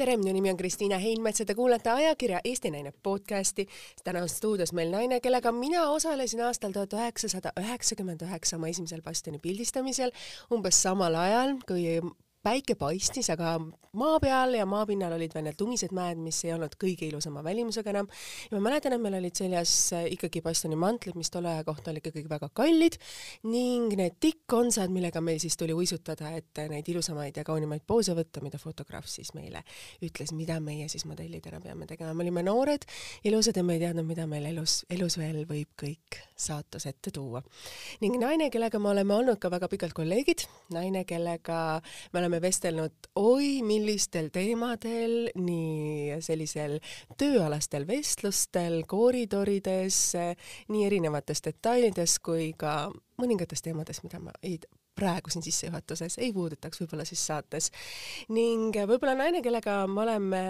tere, minu nimi on Kristiina Heinmets ja te kuulate ajakirja Eesti Naine podcasti. täna on stuudios meil naine, kellega mina osalesin aastal tuhat üheksasada üheksakümmend üheksa oma esimesel bastioni pildistamisel umbes samal ajal, kui päike paistis, aga maa peal ja maapinnal olid veel need lumised mäed, mis ei olnud kõige ilusama välimusega enam. ja ma mäletan, et meil olid seljas ikkagi bastioni mantlid, mis tolle aja kohta olid ikkagi väga kallid ning need tikkonsad, millega meil siis tuli uisutada, et neid ilusamaid ja kaunimaid poose võtta, mida fotograaf siis meile ütles, mida meie siis modellidena peame tegema. me olime noored, ilusad ja me ei teadnud, mida meil elus, elus veel võib kõik saatus ette tuua. ning naine, kellega me oleme olnud ka väga pikalt kolleegid, naine, kellega me oleme oleme vestelnud oi millistel teemadel, nii sellisel tööalastel vestlustel, koridorides, nii erinevates detailides kui ka mõningates teemades, mida ma ei praegu siin sissejuhatuses ei puudutaks võib-olla siis saates. ning võib-olla naine, kellega me oleme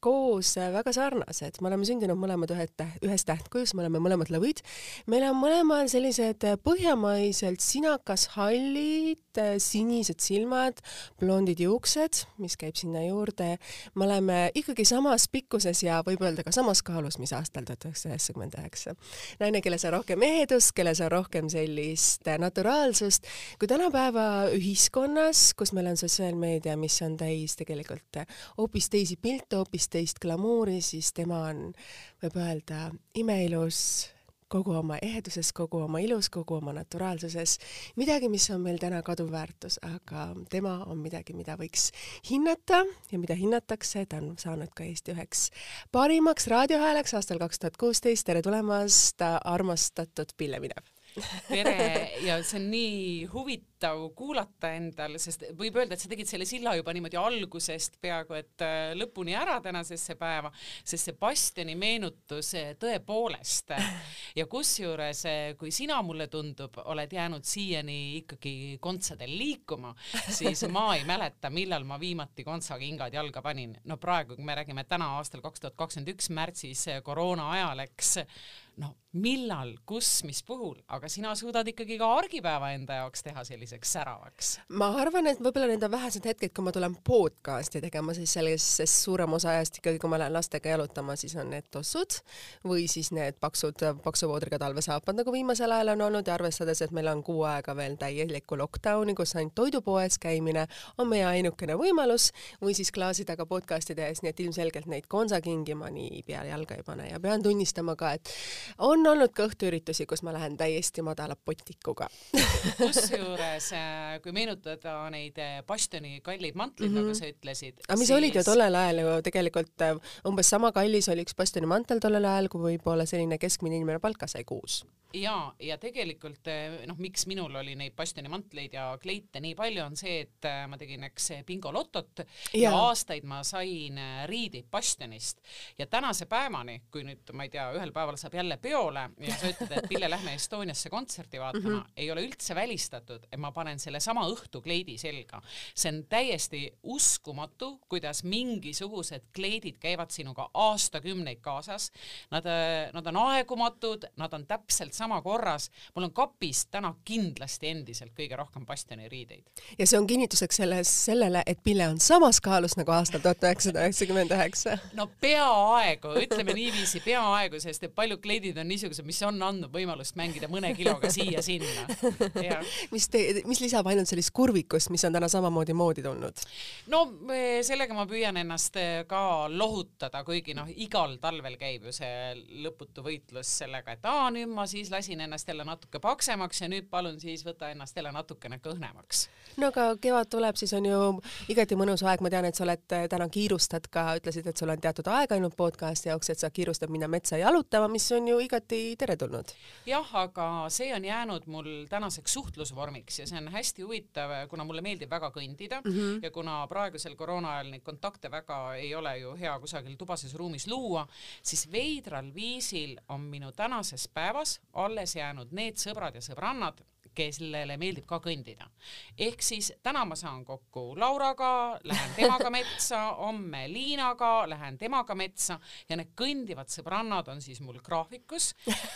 koos äh, väga sarnased, me oleme sündinud mõlemad ühe täht, ühes tähtkujus, me oleme mõlemad lõvid. meil on mõlemal sellised äh, põhjamaiselt sinakas-hallid, äh, sinised silmad, blondid juuksed, mis käib sinna juurde. me oleme ikkagi samas pikkuses ja võib öelda ka samas kaalus, mis aastal tuhat üheksasada üheksakümmend üheksa. naine, kelles on rohkem ehedust, kelles on rohkem sellist naturaalsust, kui tänapäeva ühiskonnas, kus meil on sotsiaalmeedia, mis on täis tegelikult hoopis teisi pilte, hoopis viisteist glamuuri, siis tema on, võib öelda, imeilus kogu oma eheduses, kogu oma ilus, kogu oma naturaalsuses, midagi, mis on meil täna kaduv väärtus, aga tema on midagi, mida võiks hinnata ja mida hinnatakse, ta on saanud ka Eesti üheks parimaks raadiohääleks aastal kaks tuhat kuusteist, tere tulemast, armastatud Pille Minev! Tere ja see on nii huvitav kuulata endal, sest võib öelda, et sa tegid selle silla juba niimoodi algusest peaaegu et äh, lõpuni ära tänasesse päeva, sest see bastioni meenutus äh, tõepoolest ja kusjuures, äh, kui sina mulle tundub, oled jäänud siiani ikkagi kontsadel liikuma, siis ma ei mäleta, millal ma viimati kontsakingad jalga panin. no praegu, kui me räägime täna aastal kaks tuhat kakskümmend üks märtsis koroona ajal, eks no millal, kus, mis puhul, aga sina suudad ikkagi ka argipäeva enda jaoks teha selliseks säravaks. ma arvan, et võib-olla need on vähesed hetked, kui ma tulen podcast'i tegema, siis selles, sest suurem osa ajast ikkagi, kui ma lähen lastega jalutama, siis on need tossud või siis need paksud, paksu voodriga talvesaapad, nagu viimasel ajal on olnud ja arvestades, et meil on kuu aega veel täielikku lockdowni, kus ainult toidupoes käimine on meie ainukene võimalus või siis klaasi taga podcast'i tehes, nii et ilmselgelt neid konsakingi ma nii peale jalga ei pane ja pean tunnistama ka, et on olnud ka õhtuüritusi, kus ma lähen täiesti madala potikuga kusjuures, äh, kui meenutada neid äh, bastioni kalleid mantleid mm, -hmm. nagu mhm. sa ütlesid. aga mis siis... olid ju tollel ajal ju tegelikult äh, umbes sama kallis oli üks bastioni mantel tollel ajal, kui võib-olla selline keskmine inimene palka sai kuus ja, ja tegelikult noh, miks minul oli neid bastioni mantleid ja kleite nii palju, on see, et ma tegin, eks, bingolotot ja. ja aastaid ma sain riideid bastionist ja tänase päevani, kui nüüd ma ei tea, ühel päeval saab jälle peole ja sa ütled, et Pille, lähme Estoniasse kontserti vaatama mm, -hmm. ei ole üldse välistatud, et ma panen sellesama õhtu kleidi selga. see on täiesti uskumatu, kuidas mingisugused kleidid käivad sinuga aastakümneid kaasas. Nad, nad on aegumatud, nad on täpselt sama korras. mul on kapis täna kindlasti endiselt kõige rohkem bastioniriideid. ja see on kinnituseks selles, sellele, et Pille on samas kaalus nagu aastal tuhat üheksasada üheksakümmend üheksa. no peaaegu, ütleme niiviisi, peaaegu, sest et paljud kleidid on niisugused, mis on andnud võimalust mängida mõne kiloga siia-sinna. mis te, mis lisab ainult sellist kurvikust, mis on täna samamoodi moodi tulnud? no sellega ma püüan ennast eh, ka lohutada, kuigi noh, igal talvel käib ju see lõputu võitlus sellega, et aa, nüüd ma siis lasin ennast jälle natuke paksemaks ja nüüd palun siis võta ennast jälle natukene kõhnemaks. no aga kevad tuleb, siis on ju igati mõnus aeg, ma tean, et sa oled eh, täna kiirustad ka, ütlesid, et sul on teatud aeg ainult podcast'i jaoks, et sa kiirustad minna metsa jalutama, mis on ju igati teretulnud. jah, aga see on jäänud mul tänaseks suhtlusvormiks ja see on hästi huvitav, kuna mulle meeldib väga kõndida mm -hmm. ja kuna praegusel koroona ajal neid kontakte väga ei ole ju hea kusagil tubases ruumis luua, siis veidral viisil on minu tänases päevas alles jäänud need sõbrad ja sõbrannad, kellele meeldib ka kõndida. ehk siis täna ma saan kokku Lauraga, lähen temaga metsa, homme Liinaga, lähen temaga metsa ja need kõndivad sõbrannad on siis mul graafikus.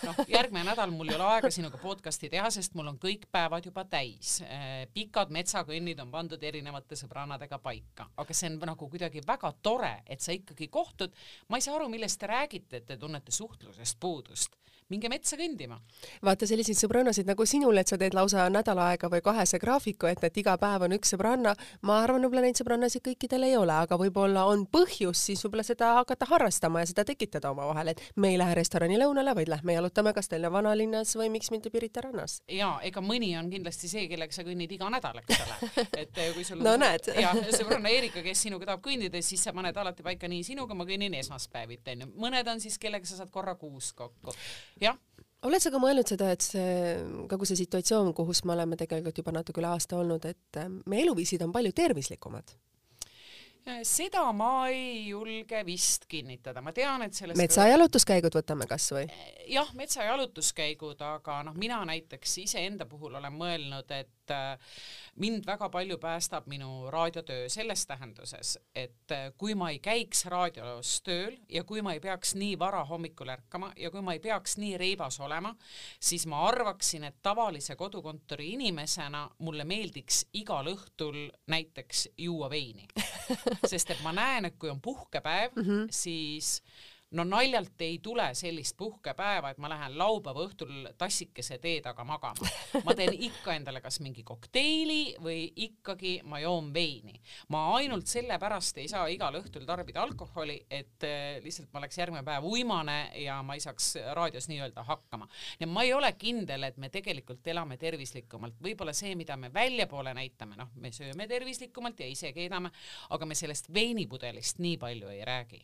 noh, järgmine nädal mul ei ole aega sinuga podcast'i teha, sest mul on kõik päevad juba täis. Äh, pikad metsakõnnid on pandud erinevate sõbrannadega paika, aga see on nagu kuidagi väga tore, et sa ikkagi kohtud. ma ei saa aru, millest te räägite, et te tunnete suhtlusest puudust minge metsa kõndima. vaata selliseid sõbrannasid nagu sinul, et sa teed lausa nädal aega või kahese graafiku, et, et iga päev on üks sõbranna. ma arvan, võib-olla neid sõbrannasid kõikidel ei ole, aga võib-olla on põhjus siis võib-olla seda hakata harrastama ja seda tekitada omavahel, et me ei lähe restorani lõunale, vaid lähme jalutame kas Tallinna vanalinnas või miks mitte Pirita rannas. ja ega mõni on kindlasti see, kellega sa kõnnid iga nädal, eks ole. et eh, kui sul no, näed. ja sõbranna Erika, kes sinuga tahab kõndida, siis sa paned alati paika nii sinuga ma kõnnin esmaspäeviti onju. mõned on siis, kellega sa saad korra kuus kokku jah oled sa ka mõelnud seda, et see, kogu see situatsioon, kus me oleme tegelikult juba natuke üle aasta olnud, et äh, meie eluviisid on palju tervislikumad? seda ma ei julge vist kinnitada, ma tean, et sellest metsajalutuskäigud võtame kasvõi? jah, metsajalutuskäigud, aga noh, mina näiteks iseenda puhul olen mõelnud, et äh, mind väga palju päästab minu raadiotöö selles tähenduses, et äh, kui ma ei käiks raadios tööl ja kui ma ei peaks nii vara hommikul ärkama ja kui ma ei peaks nii reibas olema, siis ma arvaksin, et tavalise kodukontori inimesena mulle meeldiks igal õhtul näiteks juua veini. sest et ma näen, et kui on puhkepäev mm, -hmm. siis no naljalt ei tule sellist puhkepäeva, et ma lähen laupäeva õhtul tassikese tee taga magama. ma teen ikka endale kas mingi kokteili või ikkagi ma joon veini. ma ainult sellepärast ei saa igal õhtul tarbida alkoholi, et äh, lihtsalt ma oleks järgmine päev uimane ja ma ei saaks raadios nii-öelda hakkama. ja ma ei ole kindel, et me tegelikult elame tervislikumalt, võib-olla see, mida me väljapoole näitame, noh, me sööme tervislikumalt ja ise keedame, aga me sellest veinipudelist nii palju ei räägi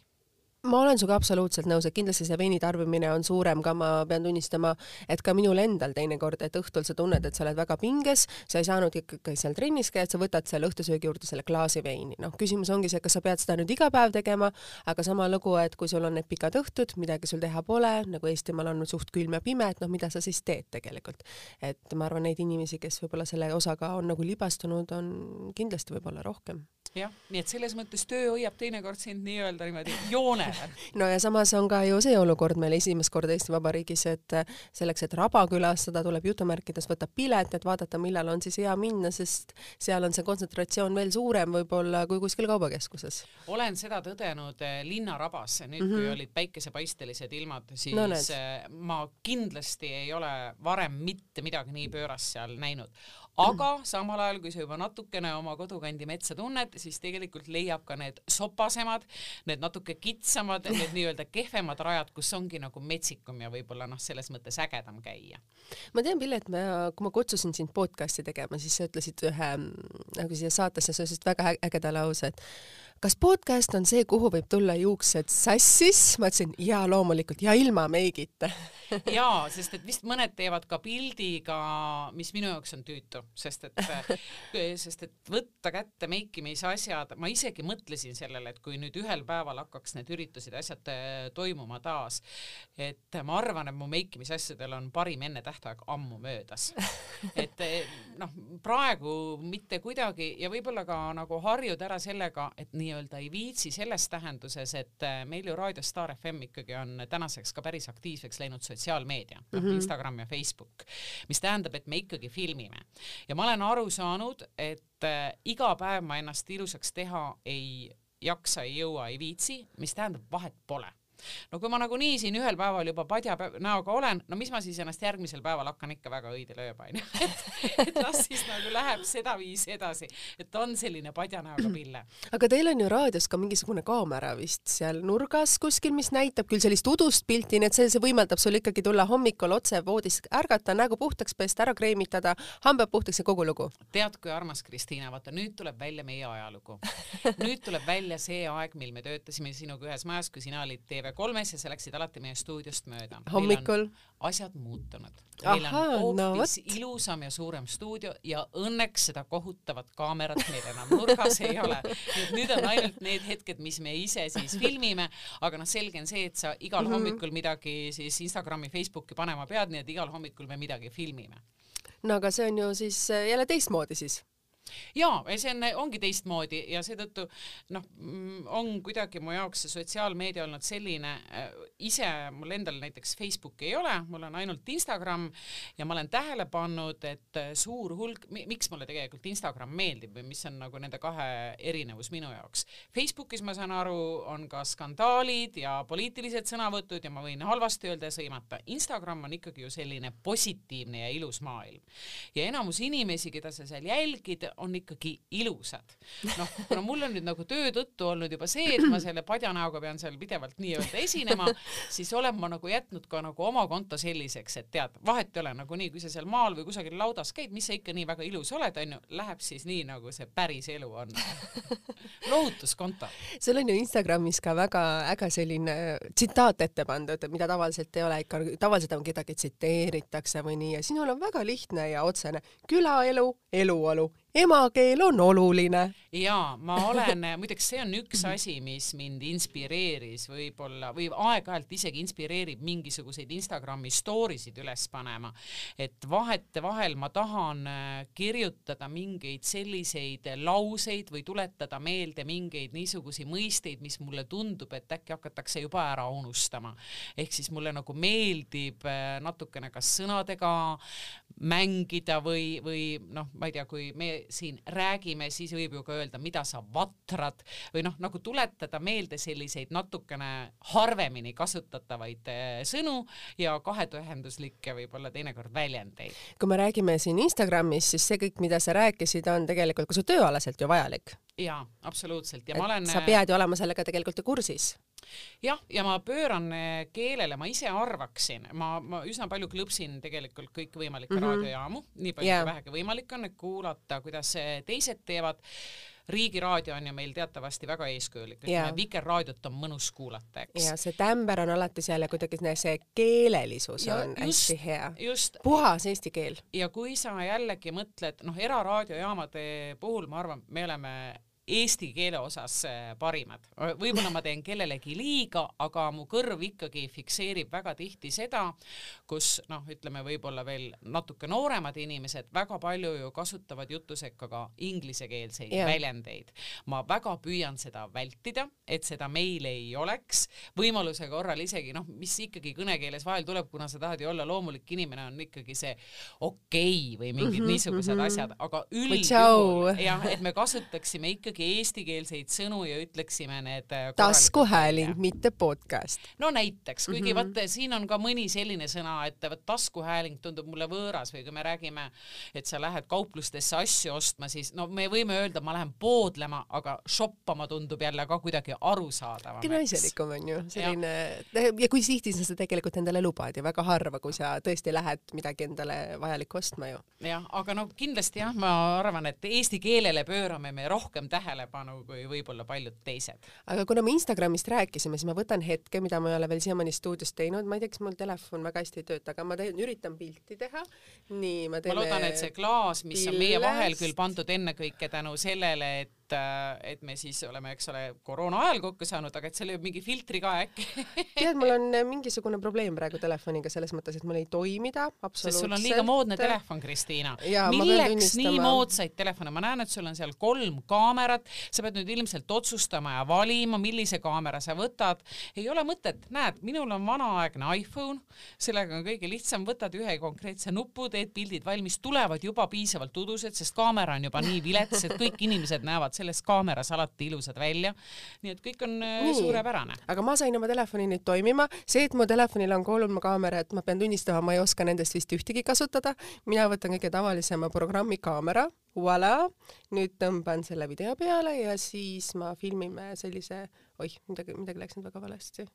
ma olen sinuga absoluutselt nõus, et kindlasti see veini tarbimine on suurem ka, ma pean tunnistama, et ka minul endal teinekord, et õhtul sa tunned, et sa oled väga pinges, sa ei saanud ikkagi seal trennis käia, et sa võtad selle õhtusöögi juurde selle klaasi veini. noh, küsimus ongi see, kas sa pead seda nüüd iga päev tegema, aga sama lugu, et kui sul on need pikad õhtud, midagi sul teha pole, nagu Eestimaal on suht külm ja pime, et noh, mida sa siis teed tegelikult. et ma arvan, neid inimesi, kes võib-olla selle osaga on nagu libastunud, on kindlasti võib-olla rohkem jah, nii et selles mõttes töö hoiab teinekord sind nii-öelda niimoodi joonele. no ja samas on ka ju see olukord meil esimest korda Eesti Vabariigis, et selleks, et raba külastada, tuleb jutumärkides võtta pilet, et vaadata, millal on siis hea minna, sest seal on see kontsentratsioon veel suurem võib-olla kui kuskil kaubakeskuses. olen seda tõdenud eh, linnarabas, nüüd mm -hmm. kui mhm. olid päikesepaistelised ilmad, siis no, eh, ma kindlasti ei ole varem mitte midagi nii pöörast seal näinud aga samal ajal, kui sa juba natukene oma kodukandi metsa tunned, siis tegelikult leiab ka need sopasemad, need natuke kitsamad, need nii-öelda kehvemad rajad, kus ongi nagu metsikum ja võib-olla noh, selles mõttes ägedam käia. ma tean, Pille, et ma, kui ma kutsusin sind podcast'i tegema, siis sa ütlesid ühe nagu siia saatesse, sa ütlesid väga ägeda lause, et kas podcast on see, kuhu võib tulla juuksed sassis? ma ütlesin jaa, loomulikult ja ilma meigita jaa, sest et vist mõned teevad ka pildiga, mis minu jaoks on tüütu, sest et, sest et võtta kätte meikimise asjad, ma isegi mõtlesin sellele, et kui nüüd ühel päeval hakkaks need üritused ja asjad äh, toimuma taas, et ma arvan, et mu meikimise asjadel on parim ennetähtaeg ammu möödas. et eh, noh, praegu mitte kuidagi ja võib-olla ka nagu harjud ära sellega, et nii nii-öelda ei viitsi selles tähenduses, et äh, meil ju Raadio Star FM ikkagi on tänaseks ka päris aktiivseks läinud sotsiaalmeedia mm, -hmm. Instagram ja Facebook, mis tähendab, et me ikkagi filmime. ja ma olen aru saanud, et äh, iga päev ma ennast ilusaks teha ei jaksa, ei jõua, ei viitsi, mis tähendab, vahet pole no kui ma nagunii siin ühel päeval juba padja näoga olen, no mis ma siis ennast järgmisel päeval hakkan ikka väga õide lööma onju, et, las siis nagu läheb sedaviisi edasi, et on selline padja näoga pille. aga teil on ju raadios ka mingisugune kaamera vist seal nurgas kuskil, mis näitab küll sellist udust pilti, nii et see, see võimaldab sul ikkagi tulla hommikul otse voodist ärgata, nägu puhtaks pesta, ära kreemitada, hambad puhtaks ja kogu lugu. tead, kui armas Kristiina, vaata nüüd tuleb välja meie ajalugu. nüüd tuleb välja see aeg, mil me töötasime sinuga ühes majas, kui sina olid TV TV3-s ja sa läksid alati meie stuudiost mööda. hommikul? asjad muutunud. meil Aha, on hoopis no, ilusam ja suurem stuudio ja õnneks seda kohutavat kaamerat meil enam nurgas ei ole. et nüüd on ainult need hetked, mis me ise siis filmime, aga noh, selge on see, et sa igal mm -hmm. hommikul midagi siis Instagrami, Facebooki panema pead, nii et igal hommikul me midagi filmime no aga see on ju siis äh, jälle teistmoodi siis jaa, see on, ongi teistmoodi ja seetõttu noh, mm, on kuidagi mu jaoks see sotsiaalmeedia olnud selline äh,, ise mul endal näiteks Facebooki ei ole, mul on ainult Instagram ja ma olen tähele pannud, et äh, suur hulk, miks mulle tegelikult Instagram meeldib või mis on nagu nende kahe erinevus minu jaoks. Facebookis ma saan aru, on ka skandaalid ja poliitilised sõnavõtud ja ma võin halvasti öelda ja sõimata. Instagram on ikkagi ju selline positiivne ja ilus maailm. ja enamus inimesi, keda sa seal jälgid, on ikkagi ilusad. noh, kuna mul on nüüd nagu töö tõttu olnud juba see, et ma selle padjanäoga pean seal pidevalt nii-öelda esinema, siis olen ma nagu jätnud ka nagu oma konto selliseks, et tead, vahet ei ole nagunii, kui sa seal maal või kusagil laudas käid, mis sa ikka nii väga ilus oled, onju, läheb siis nii, nagu see päris elu on. lohutuskonto. sul on ju Instagramis ka väga äge selline tsitaat ette pandud, mida tavaliselt ei ole ikka, tavaliselt on kedagi tsiteeritakse või nii ja sinul on väga lihtne ja otsene külaelu, eluolu emakeel on oluline. Ja ma olen, muideks see on üks asi, mis mind inspireeris võib-olla või aeg-ajalt isegi inspireerib mingisuguseid Instagrami story sid üles panema, et vahetevahel ma tahan äh, kirjutada mingeid selliseid lauseid või tuletada meelde mingeid niisuguseid mõisteid, mis mulle tundub, et äkki hakatakse juba ära unustama. ehk siis mulle nagu meeldib äh, natukene kas sõnadega mängida või, või noh, ma ei tea, kui me siin räägime, siis võib ju ka öelda, mida sa vatrad või noh, nagu tuletada meelde selliseid natukene harvemini kasutatavaid eh, sõnu ja kahetähenduslikke võib-olla teinekord väljendeid. kui me räägime siin Instagramis, siis see kõik, mida sa rääkisid, on tegelikult ka su tööalaselt ju vajalik. jaa, absoluutselt ja et ma olen sa pead ju olema sellega tegelikult ju kursis jah, ja ma pööran eh, keelele, ma ise arvaksin, ma, ma üsna palju klõpsin tegelikult kõikvõimalikke mm -hmm. raadiojaamu, nii palju yeah. kui vähegi võimalik on, et kuulata, kuidas teised teevad riigiraadio on ju meil teatavasti väga eeskujulik, ütleme Vikerraadiot on mõnus kuulata, eks. ja see tämber on alati seal ja kuidagi see keelelisus ja on just, hästi hea. puhas eesti keel. ja kui sa jällegi mõtled, noh, eraraadiojaamade puhul ma arvan, me oleme eesti keele osas äh, parimad. võib-olla ma teen kellelegi liiga, aga mu kõrv ikkagi fikseerib väga tihti seda, kus noh, ütleme võib-olla veel natuke nooremad inimesed väga palju ju kasutavad jutusekka ka inglisekeelseid yeah. väljendeid. ma väga püüan seda vältida, et seda meil ei oleks, võimaluse korral isegi noh, mis ikkagi kõnekeeles vahel tuleb, kuna sa tahad ju olla loomulik inimene, on ikkagi see okei okay või mingid mm -hmm, niisugused mm -hmm. asjad, aga üldjuhul jah, et me kasutaksime ikkagi ikkagi eestikeelseid sõnu ja ütleksime need äh, taskuhääling, mitte podcast. no näiteks, kuigi mm -hmm. vaat siin on ka mõni selline sõna, et vot taskuhääling tundub mulle võõras või kui me räägime, et sa lähed kauplustesse asju ostma, siis no me võime öelda, ma lähen poodlema, aga shoppama tundub jälle ka kuidagi arusaadavam. naiselikum on ju selline ja, ja kui tihti sa seda tegelikult endale lubad ja väga harva, kui sa tõesti lähed midagi endale vajalikku ostma ju. jah, aga no kindlasti jah, ma arvan, et eesti keelele pöörame me rohkem tähelepanu tähelepanu kui võib-olla paljud teised. aga kuna me Instagramist rääkisime, siis ma võtan hetke, mida ma ei ole veel siiamaani stuudios teinud, ma ei tea, kas mul telefon väga hästi ei tööta, aga ma teen, üritan pilti teha. nii, ma teen. ma loodan, et see klaas, mis pillest. on meie vahel küll pandud ennekõike tänu sellele, et et, äh, et me siis oleme, eks ole, koroona ajal kokku saanud, aga et seal lööb mingi filtri ka äkki. Tead, mul on äh, mingisugune probleem praegu telefoniga selles mõttes, et mul ei toimi ta absoluutselt. sest sul on liiga moodne telefon, Kristiina. milleks nii moodsaid telefone, ma näen, et sul on seal kolm kaamerat, sa pead nüüd ilmselt otsustama ja valima, millise kaamera sa võtad. ei ole mõtet, näed, minul on vanaaegne iPhone, sellega on kõige lihtsam, võtad ühe konkreetse nupu, teed pildid valmis, tulevad juba piisavalt udused, sest kaamera on juba nii vilets, et kõik inimesed näevad selles kaameras alati ilusad välja. nii et kõik on äh, nii. suurepärane. aga ma sain oma telefoni nüüd toimima, see, et mu telefonil on kolm kaamerat, ma pean tunnistama, ma ei oska nendest vist ühtegi kasutada. mina võtan kõige tavalisema programmi kaamera, voilà, nüüd tõmban selle video peale ja siis ma filmime sellise, oih, midagi, midagi läks nüüd väga valesti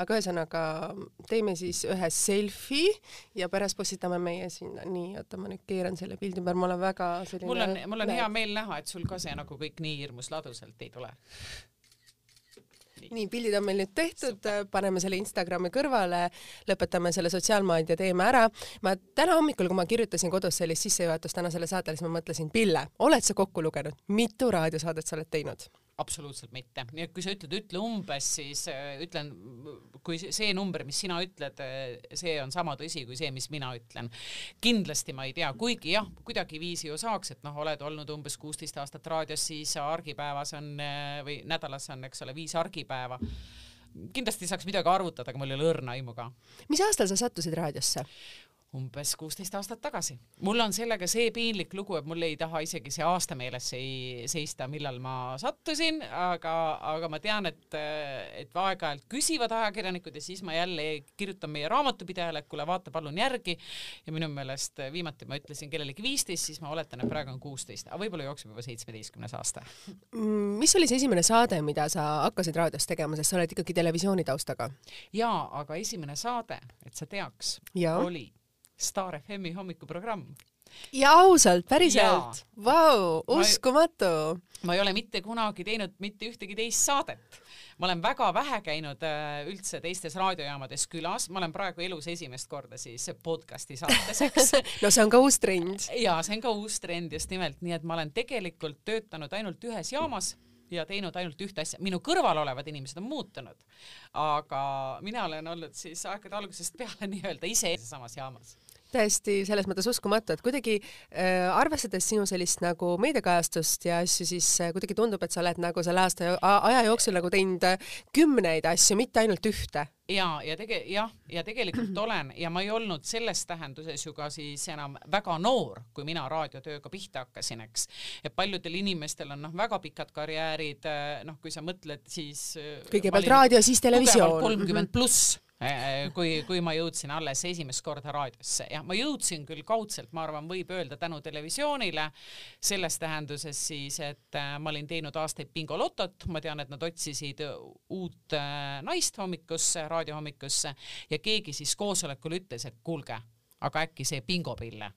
aga ühesõnaga teeme siis ühe selfie ja pärast postitame meie sinna. nii, oota, ma nüüd keeran selle pildi ümber, ma olen väga selline mul on, mul on hea meel näha, et sul ka see nagu kõik nii hirmus ladusalt ei tule. nii, pildid on meil nüüd tehtud, paneme selle Instagrami kõrvale, lõpetame selle sotsiaalmeedia teema ära. ma täna hommikul, kui ma kirjutasin kodus sellist sissejuhatust tänasele saatele, siis ma mõtlesin, Pille, oled sa kokku lugenud, mitu raadiosaadet sa oled teinud? Absoluutselt mitte, nii et kui sa ütled, ütle umbes, siis äh, ütlen, kui see number, mis sina ütled, äh, see on sama tõsi kui see, mis mina ütlen. kindlasti ma ei tea, kuigi jah, kuidagiviisi ju saaks, et noh, oled olnud umbes kuusteist aastat raadios, siis argipäevas on äh, või nädalas on, eks ole, viis argipäeva. kindlasti saaks midagi arvutada, aga mul ei ole õrna aimu ka. mis aastal sa sattusid raadiosse? Umbes kuusteist aastat tagasi. mul on sellega see piinlik lugu, et mul ei taha isegi see aasta meeles ei seista, millal ma sattusin, aga, aga ma tean, et, et aeg-ajalt küsivad ajakirjanikud ja siis ma jälle kirjutan meie raamatupidajale, et kuule, vaata palun järgi. ja minu meelest viimati ma ütlesin kellelegi viisteist, siis ma oletan, et praegu on kuusteist, aga võib-olla jookseb juba seitsmeteistkümnes aasta. Mm, mis oli see esimene saade, mida sa hakkasid raadios tegema, sest sa oled ikkagi televisiooni taustaga? jaa, aga esimene saade, et sa teaks, oli Star FM-i hommikuprogramm. ja ausalt, päriselt? Vau, uskumatu! ma ei ole mitte kunagi teinud mitte ühtegi teist saadet. ma olen väga vähe käinud äh, üldse teistes raadiojaamades külas, ma olen praegu elus esimest korda siis podcast'i saates, eks no see on ka uus trend. ja see on ka uus trend just nimelt, nii et ma olen tegelikult töötanud ainult ühes jaamas ja teinud ainult ühte asja, minu kõrval olevad inimesed on muutunud, aga mina olen olnud siis aegade algusest peale nii-öelda ise samas jaamas täiesti selles mõttes uskumatu, et kuidagi äh, arvestades sinu sellist nagu meediakajastust ja asju, siis äh, kuidagi tundub, et sa oled nagu selle aasta aja jooksul nagu teinud äh, kümneid asju, mitte ainult ühte ja, ja tege-, jah, ja tegelikult olen ja ma ei olnud selles tähenduses ju ka siis enam väga noor, kui mina raadiotööga pihta hakkasin, eks. et paljudel inimestel on noh, väga pikad karjäärid, äh, noh, kui sa mõtled, siis äh, kõigepealt raadio, siis televisioon. kolmkümmend pluss kui, kui ma jõudsin alles esimest korda raadiosse. Ja ma jõudsin küll kaudselt, ma arvan, võib öelda tänu televisioonile, selles tähenduses siis, et äh, ma olin teinud aastaid bingolotot, ma tean, et nad otsisid uut äh, naist hommikusse, raadiohommikusse. Ja keegi siis koosolekul ütles, et kuulge aga äkki see bingopille.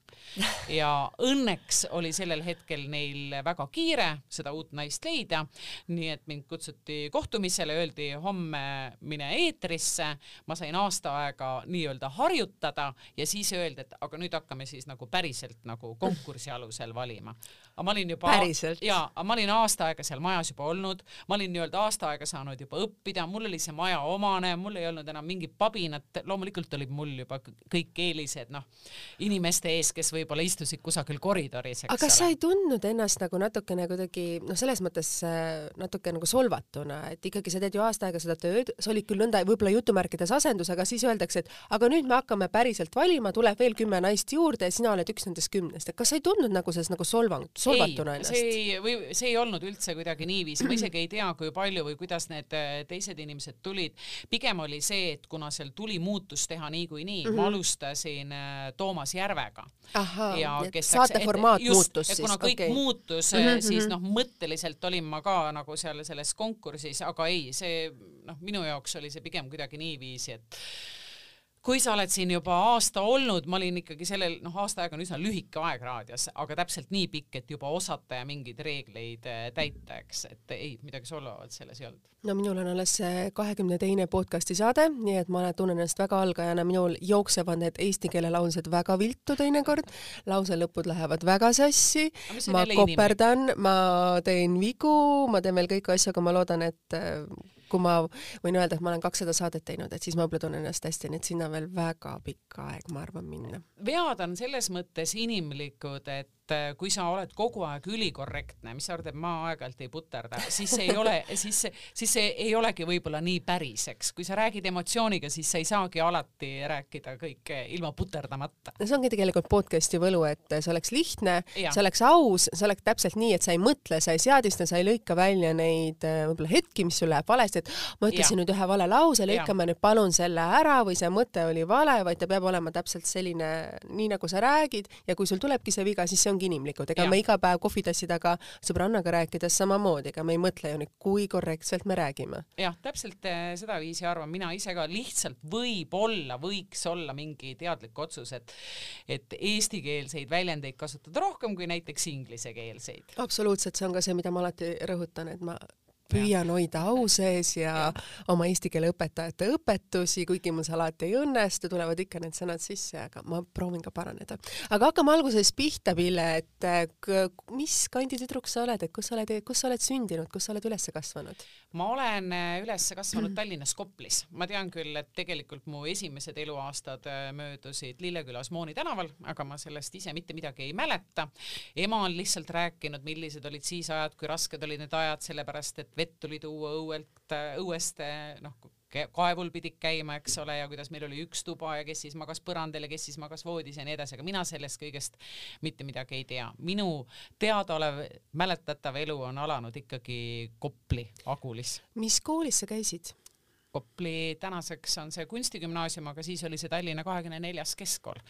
ja õnneks oli sellel hetkel neil väga kiire seda uut naist leida, nii et mind kutsuti kohtumisele, öeldi homme mine eetrisse, ma sain aasta aega nii-öelda harjutada ja siis öeldi, et aga nüüd hakkame siis nagu päriselt nagu konkursi alusel valima. Aga ma olin juba, jaa, aga ma olin aasta aega seal majas juba olnud, ma olin nii-öelda aasta aega saanud juba õppida, mul oli see maja omane, mul ei olnud enam mingit pabinat, loomulikult olid mul juba kõik eelised, noh, inimeste ees, kes võib-olla istusid kusagil koridoris, eks aga kas sa ei tundnud ennast nagu natukene kuidagi noh, selles mõttes äh, natuke nagu solvatuna, et ikkagi sa teed ju aasta aega seda tööd, sa olid küll nõnda võib-olla jutumärkides asendus, aga siis öeldakse, et aga nüüd me hakkame päriselt valima, tuleb veel kümme naist juurde ja sina oled üks nendest kümnest, et kas sa ei tundnud nagu selles nagu solvangut? solvatuna ennast? see ei, või see ei olnud üldse kuidagi niiviisi, ma isegi ei tea, kui palju või kuidas need äh, teised inimesed tulid. pigem oli see, et kuna seal tuli muutus teha niikuinii mm, -hmm. ma alustasin äh, Toomas Järvega. ja kes saate formaat just, muutus siis? kuna kõik okay. muutus mm, -hmm. siis noh, mõtteliselt olin ma ka nagu seal selles konkursis, aga ei, see noh, minu jaoks oli see pigem kuidagi niiviisi, et kui sa oled siin juba aasta olnud, ma olin ikkagi sellel, noh, aasta aega on üsna lühike aeg raadios, aga täpselt nii pikk, et juba osata ja mingeid reegleid äh, täita, eks, et ei, midagi solvavat selles ei olnud. no minul on alles kahekümne teine podcasti saade, nii et ma tunnen ennast väga algajana, minul jooksevad need eesti keele laused väga viltu teinekord, lause lõpud lähevad väga sassi, ma koperdan, ma teen vigu, ma teen veel kõiki asju, aga ma loodan, et kui ma võin öelda, et ma olen kakssada saadet teinud, et siis ma võib-olla tunnen ennast hästi, nii et sinna veel väga pikk aeg, ma arvan, minna. vead on selles mõttes inimlikud, et kui sa oled kogu aeg ülikorrektne, mis sa arvad, et ma aeg-ajalt ei puterda, siis see ei ole, siis siis see ei olegi võib-olla nii päris, eks. kui sa räägid emotsiooniga, siis sa ei saagi alati rääkida kõike ilma puterdamata. no see ongi tegelikult podcast'i võlu, et see oleks lihtne, see oleks aus, see oleks täpselt nii, et sa ei mõtle, sa ei seadista, sa ei lõika välja neid äh, võib-olla hetki, mis sul läheb valesti, et ma ütlesin ja. nüüd ühe vale lause, lõikame nüüd palun selle ära või see mõte oli vale, vaid ta peab olema täpselt selline, nii nagu sa räägid ja kui sul tulebki see viga, siis see on ongi inimlikud, ega ja. me iga päev kohvitassi taga sõbrannaga rääkides samamoodi, ega me ei mõtle ju nüüd, kui korrektselt me räägime. jah, täpselt eh, sedaviisi arvan mina ise ka, lihtsalt võib-olla võiks olla mingi teadlik otsus, et et eestikeelseid väljendeid kasutada rohkem kui näiteks inglisekeelseid. absoluutselt, see on ka see, mida ma alati rõhutan, et ma püüan hoida au sees ja, ja oma eesti keele õpetajate õpetusi, kuigi mul see alati ei õnnestu, tulevad ikka need sõnad sisse, aga ma proovin ka paraneda. aga hakkame alguses pihta, Pille, et mis kandi tüdruk sa oled, et kus sa oled, kus sa oled sündinud, kus sa oled üles kasvanud? ma olen äh, üles kasvanud Tallinnas Koplis. ma tean küll, et tegelikult mu esimesed eluaastad äh, möödusid Lillekülas Mooni tänaval, aga ma sellest ise mitte midagi ei mäleta. ema on lihtsalt rääkinud, millised olid siis ajad, kui rasked olid need ajad, sellepärast et vett tuli tuua õuelt, õuest, noh, kaevul pidid käima, eks ole, ja kuidas meil oli üks tuba ja kes siis magas põrandal ja kes siis magas voodis ja nii edasi, aga mina sellest kõigest mitte midagi ei tea. minu teadaolev mäletatav elu on alanud ikkagi Kopli Agulis. mis koolis sa käisid? Kopli tänaseks on see kunstigümnaasium, aga siis oli see Tallinna kahekümne neljas keskkool.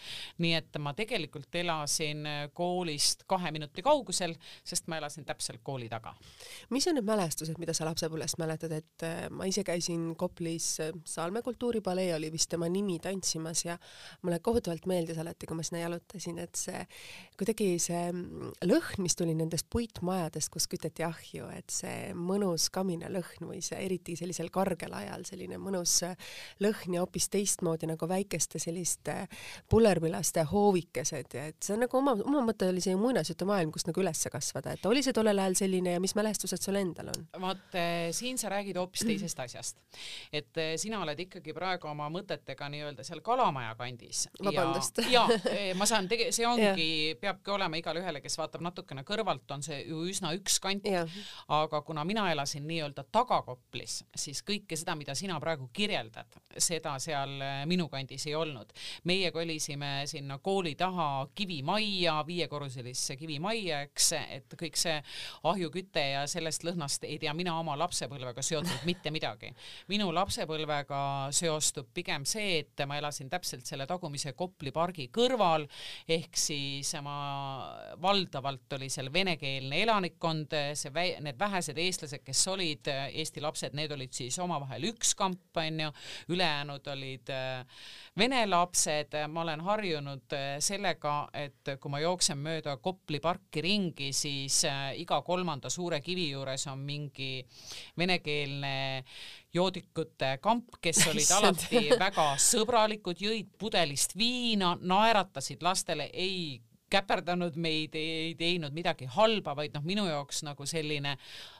nii et ma tegelikult elasin koolist kahe minuti kaugusel, sest ma elasin täpselt kooli taga. mis on need mälestused, mida sa lapsepõlvest mäletad, et äh, ma ise käisin Koplis äh, Salme kultuuripalee oli vist tema nimi tantsimas ja mulle kohutavalt meeldis alati, kui ma sinna jalutasin, et see kuidagi see mm, lõhn, mis tuli nendest puitmajadest, kus küteti ahju, et see mõnus kaminalõhn või see eriti sellisel kargel ajal, see selline mõnus äh, lõhn ja hoopis teistmoodi nagu väikeste selliste pullerpilaste hoovikesed ja et see on nagu oma, oma mõte oli see muinasjutumaailm, kus nagu üles kasvada, et oli see tollel ajal selline ja mis mälestused sul endal on? vaat äh, siin sa räägid hoopis teisest asjast. et äh, sina oled ikkagi praegu oma mõtetega nii-öelda seal Kalamaja kandis. vabandust. ja, ja ma saan tege-, see ongi, peabki olema igale ühele, kes vaatab natukene kõrvalt, on see ju üsna ükskant. aga kuna mina elasin nii-öelda tagakoplis, siis kõike seda, mida sina sina praegu kirjeldad, seda seal äh, minu kandis ei olnud. meie kolisime sinna kooli taha kivimajja, viiekorruselisse kivimajja, eks, et kõik see ahjuküte ja sellest lõhnast ei tea mina oma lapsepõlvega seotud mitte midagi. minu lapsepõlvega seostub pigem see, et ma elasin täpselt selle tagumise Kopli pargi kõrval, ehk siis ma valdavalt oli seal venekeelne elanikkond, see, need vähesed eestlased, kes olid Eesti lapsed, need olid siis omavahel üks kamp onju, ülejäänud olid äh, vene lapsed, ma olen harjunud äh, sellega, et kui ma jooksen mööda Kopli parki ringi, siis äh, iga kolmanda suure kivi juures on mingi venekeelne joodikute kamp, kes olid alati väga sõbralikud, jõid pudelist viina, naeratasid lastele, ei käperdanud meid, ei teinud midagi halba, vaid noh, minu jaoks nagu selline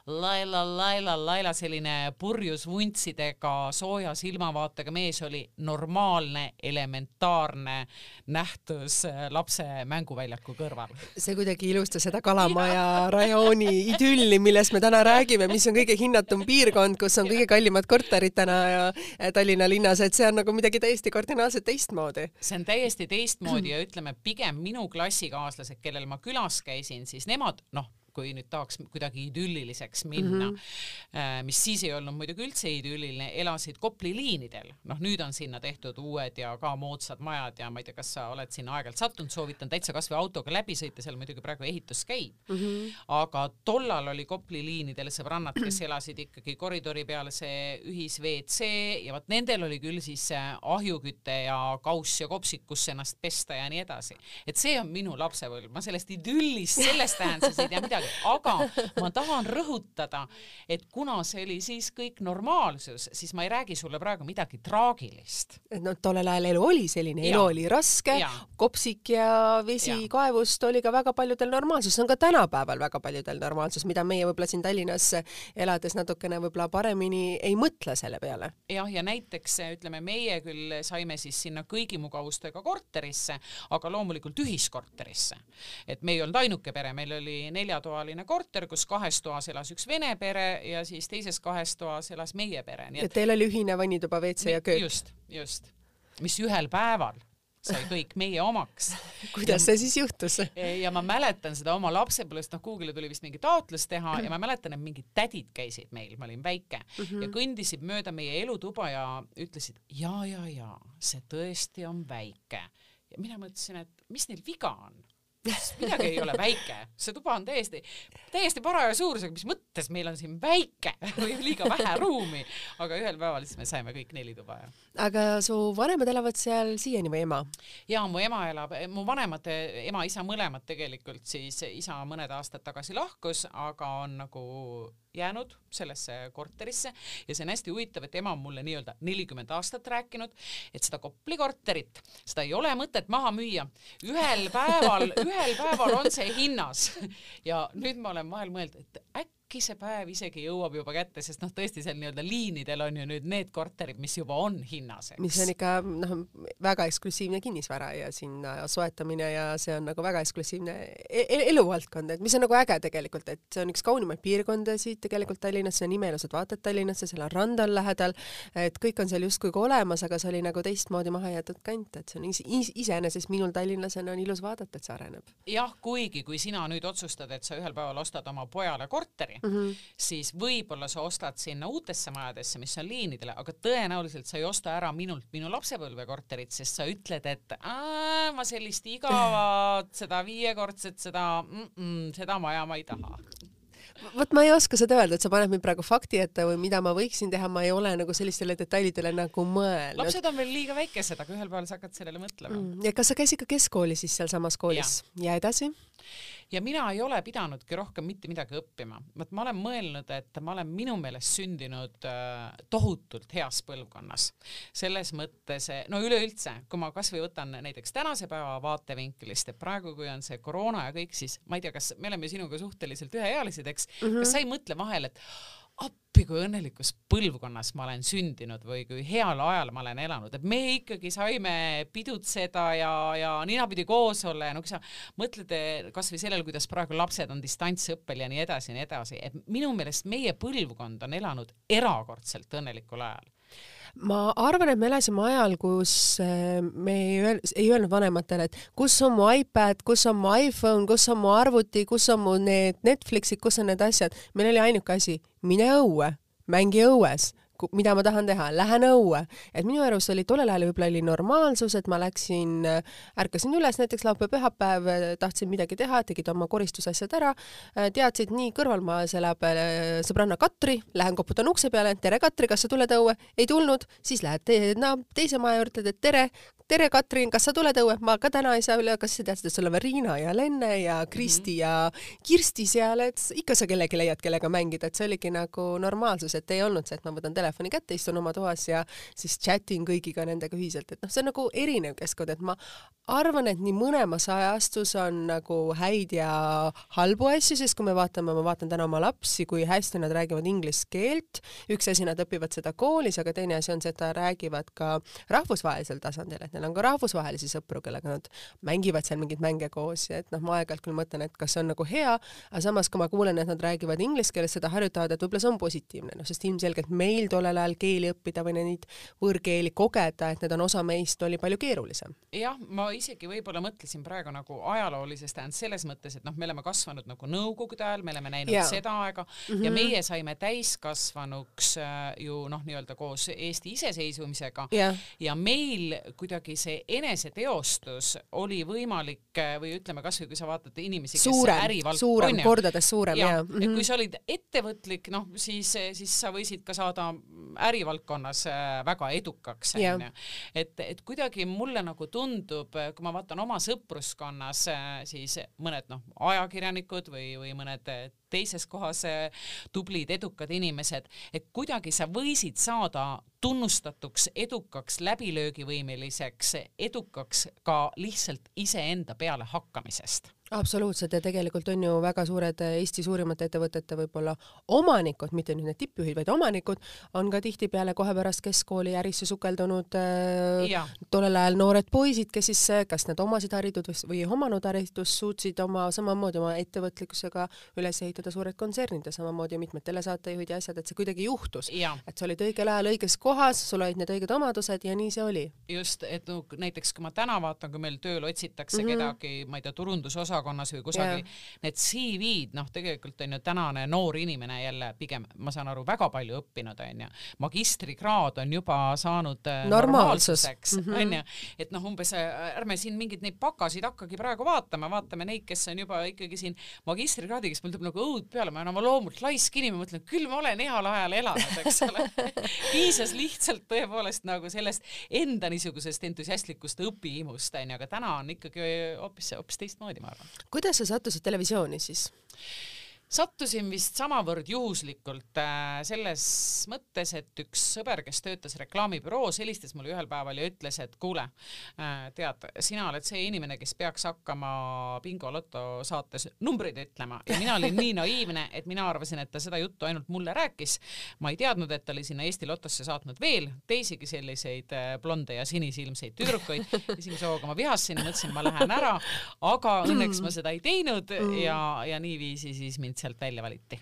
laila, laila, laila selline purjus vuntsidega sooja silmavaatega mees oli normaalne, elementaarne nähtus äh, lapse mänguväljaku kõrval. see kuidagi ilustas seda Kalamaja rajooni idülli, millest me täna räägime, mis on kõige hinnatum piirkond, kus on kõige kallimad korterid täna ja Tallinna linnas, et see on nagu midagi täiesti kardinaalselt teistmoodi. see on täiesti teistmoodi ja ütleme pigem minu klassikaaslased, kellel ma külas käisin, siis nemad noh kui nüüd tahaks kuidagi idülliliseks minna mm, -hmm. mis siis ei olnud muidugi üldse idülliline, elasid Kopli liinidel, noh nüüd on sinna tehtud uued ja ka moodsad majad ja ma ei tea, kas sa oled sinna aeg-ajalt sattunud, soovitan täitsa kasvõi autoga läbi sõita, seal muidugi praegu ehitus käib mm. -hmm. aga tollal oli Kopli liinidel sõbrannad, kes elasid ikkagi koridori peal see ühis-WC ja vot nendel oli küll siis ahjuküte ja kauss ja kopsik, kus ennast pesta ja nii edasi. et see on minu lapsepõlv, ma sellest idüllist selles tähenduses ei tea midagi aga ma tahan rõhutada, et kuna see oli siis kõik normaalsus, siis ma ei räägi sulle praegu midagi traagilist. et noh, tollel ajal elu oli selline, elu oli raske, kopsik ja vesi ja. kaevust oli ka väga paljudel normaalsus, see on ka tänapäeval väga paljudel normaalsus, mida meie võib-olla siin Tallinnas elades natukene võib-olla paremini ei mõtle selle peale. jah, ja näiteks ütleme, meie küll saime siis sinna kõigi mugavustega korterisse, aga loomulikult ühiskorterisse. et me ei olnud ainuke pere, meil oli neljatoaline toaline korter, kus kahes toas elas üks vene pere ja siis teises kahes toas elas meie pere. et teil oli ühine vannituba, WC ja köök? just, just. mis ühel päeval sai kõik meie omaks. kuidas see siis juhtus? ja ma mäletan seda oma lapsepõlvest, noh Google'i tuli vist mingi taotlus teha ja ma mäletan, et mingid tädid käisid meil, ma olin väike mm -hmm. ja kõndisid mööda meie elutuba ja ütlesid ja, ja, ja see tõesti on väike. ja mina mõtlesin, et mis neil viga on midagi ei ole väike, see tuba on täiesti, täiesti paraja suurusega, mis mõttes meil on siin väike või liiga vähe ruumi, aga ühel päeval siis me saime kõik neli tuba ja. aga su vanemad elavad seal siiani või ema? ja mu ema elab, mu vanemad, ema-isa mõlemad tegelikult siis, isa mõned aastad tagasi lahkus, aga on nagu jäänud sellesse korterisse ja see on hästi huvitav, et ema on mulle nii-öelda nelikümmend aastat rääkinud, et seda Kopli korterit, seda ei ole mõtet maha müüa. ühel päeval, ühel päeval on see hinnas ja nüüd ma olen vahel mõelnud, et äkki äkki see päev isegi jõuab juba kätte, sest noh, tõesti seal nii-öelda liinidel on ju nüüd need korterid, mis juba on hinnas, eks. mis on ikka noh, väga eksklusiivne kinnisvara ja sinna soetamine ja see on nagu väga eksklusiivne e-, e eluvaldkond, et mis on nagu äge tegelikult, et see on üks kaunimaid piirkondasid tegelikult Tallinnas, see on imeilusad vaated Tallinnasse, seal on rand on lähedal, et kõik on seal justkui ka olemas, aga see oli nagu teistmoodi maha jäetud kant, et see on is iseenesest minul tallinlasena on ilus vaadata, et see areneb. jah, kuigi kui sina nüüd otsustad, et sa ühel päeval ostad oma pojale korteri, mm, -hmm. siis võib-olla sa ostad sinna uutesse majadesse, mis on liinidele, aga tõenäoliselt sa ei osta ära minult minu lapsepõlvekorterit, sest sa ütled, et ma sellist igavat, seda viiekordset, seda mm, -mm, seda maja ma ei taha vot ma ei oska seda öelda, et sa paned mind praegu fakti ette või mida ma võiksin teha, ma ei ole nagu sellistele detailidele nagu mõelnud. lapsed on veel liiga väikesed, aga ühel päeval sa hakkad sellele mõtlema mm.. ja kas sa käisid ka keskkoolis siis sealsamas koolis ja, ja edasi? Ja mina ei ole pidanudki rohkem mitte midagi õppima, vot ma olen mõelnud, et ma olen minu meelest sündinud äh, tohutult heas põlvkonnas. selles mõttes, no üleüldse, kui ma kasvõi võtan näiteks tänase päeva vaatevinklist, et praegu, kui on see koroona ja kõik, siis ma ei tea, kas me oleme sinuga suhteliselt üheealised, eks mm, -hmm. kas sa ei mõtle vahel, et appi, kui õnnelikus põlvkonnas ma olen sündinud või kui heal ajal ma olen elanud, et me ikkagi saime pidutseda ja, ja ninapidi koos olla ja no kui sa mõtled eh, kasvõi sellele, kuidas praegu lapsed on distantsõppel ja nii edasi ja nii edasi, et minu meelest meie põlvkond on elanud erakordselt õnnelikul ajal ma arvan, et me elasime ajal, kus äh, me ei öelnud, ei öelnud vanematele, et kus on mu iPad, kus on mu iPhone, kus on mu arvuti, kus on mu need Netflixid, kus on need asjad. meil oli ainuke asi, mine õue, mängi õues mida ma tahan teha, lähen õue. et minu arust oli tollel ajal võib-olla oli normaalsus, et ma läksin, ärkasin üles näiteks laupäev-pühapäev, tahtsin midagi teha, tegid oma koristusasjad ära, teadsid, nii kõrvalmaal elab äh, sõbranna Katri, lähen koputan ukse peale, tere Katri, kas sa tuled õue? ei tulnud, siis lähed te, no, teise maja juurde, ütled tere, tere, Katrin, kas sa tuled õue? ma ka täna ei saa üle, kas sa teadsid, et sul on Riina ja Lenne ja Kristi mm -hmm. ja Kirsti seal, et ikka sa kellegi leiad, kellega mängida, et see oligi nagu normaalsus, et ei olnud see, et ma võtan telefoni kätte, istun oma toas ja siis chat in kõigiga nendega ühiselt, et noh, see on nagu erinev keskkond, et ma arvan, et nii mõlemas ajastus on nagu häid ja halbu asju, sest kui me vaatame, ma vaatan täna oma lapsi, kui hästi nad räägivad inglise keelt, üks asi, nad õpivad seda koolis, aga teine asi on see, et nad räägivad ka rahvusvahelisel tasandil, et neil on ka rahvusvahelisi sõpru, kellega nad mängivad seal mingeid mänge koos ja et noh, ma aeg-ajalt küll mõtlen, et kas see on nagu hea, aga samas, kui ma kuulen, et nad räägivad inglise keeles, seda harjutavad, et võib-olla see on positiivne, noh, sest ilmselgelt meil tollel ajal keeli õppida või neid võõrkeeli kogeda, et need on osa meist, oli palju keerulisem. jah, ma isegi võib-olla mõtlesin praegu nagu ajaloolisest tähendab selles mõttes, et noh, me oleme kasvanud nagu nõukogude ajal, me oleme näinud ja. seda aega mm -hmm. ja meie saime täiskasvanuks äh, ju noh, nii-öelda koos Eesti iseseisvumisega ja, ja meil kuidagi see eneseteostus oli võimalik või ütleme kasvõi kui sa vaatad inimesi, kes suurem, ärivald-, suurem, kordades suurem ja, ja. Mm -hmm. kui sa olid ettevõtlik, noh siis, siis sa võisid ka saada ärivaldkonnas äh, väga edukaks onju. et, et kuidagi mulle nagu tundub, kui ma vaatan oma sõpruskonnas, äh, siis mõned noh, ajakirjanikud või, või mõned teises kohas äh, tublid edukad inimesed, et kuidagi sa võisid saada tunnustatuks, edukaks, läbilöögivõimeliseks, edukaks ka lihtsalt iseenda peale hakkamisest absoluutselt ja tegelikult on ju väga suured eh, Eesti suurimate ettevõtete võib-olla omanikud, mitte nüüd need tippjuhid, vaid omanikud, on ka tihtipeale kohe pärast keskkooli ärisse sukeldunud äh, tollel ajal noored poisid, kes siis eh, kas nad omasid haritud või ei omanud haridust, suutsid oma samamoodi oma ettevõtlikkusega üles ehitada suured kontsernid ja samamoodi mitmed telesaatejuhid ja asjad, et see kuidagi juhtus. et sa olid õigel ajal õiges kohas, sul olid need õiged omadused ja nii see oli. just, et no näiteks kui ma täna vaatan, kui meil tööl otsitakse mm -hmm. kedagi, ma ei tea, turundusosa osakonnas või kusagil. Yeah., need CV-d, noh, tegelikult on ju tänane noor inimene jälle pigem, ma saan aru, väga palju õppinud, on ju, magistrikraad on juba saanud äh, normaalsuseks, mhm. on ju, et noh, umbes äh, ärme siin mingeid neid pakasid hakkagi praegu vaatama, vaatame neid, kes on juba ikkagi siin magistrikraadiga, siis mul tuleb nagu õud peale, ma olen oma loomult laisk inimene, mõtlen, küll ma olen heal ajal elanud, eks ole. Piisas lihtsalt tõepoolest nagu sellest enda niisugusest entusiastlikust õpihimust, onju, aga täna on ikkagi hoopis, hoopis teistmoodi, ma arvan kuidas sa sattusid televisiooni siis? Sattusin vist samavõrd juhuslikult äh, selles mõttes, et üks sõber, kes töötas reklaamibüroos, helistas mulle ühel päeval ja ütles, et kuule äh,, tead, sina oled see inimene, kes peaks hakkama Bingo loto saates numbreid ütlema ja mina olin nii naiivne, et mina arvasin, et ta seda juttu ainult mulle rääkis. ma ei teadnud, et ta oli sinna Eesti Lotosse saatnud veel teisigi selliseid äh, blonde ja sinisilmseid tüdrukuid. esimese hooga ma vihasin, mõtlesin, ma lähen ära, aga õnneks ma seda ei teinud ja, ja niiviisi siis mind sealt välja valiti.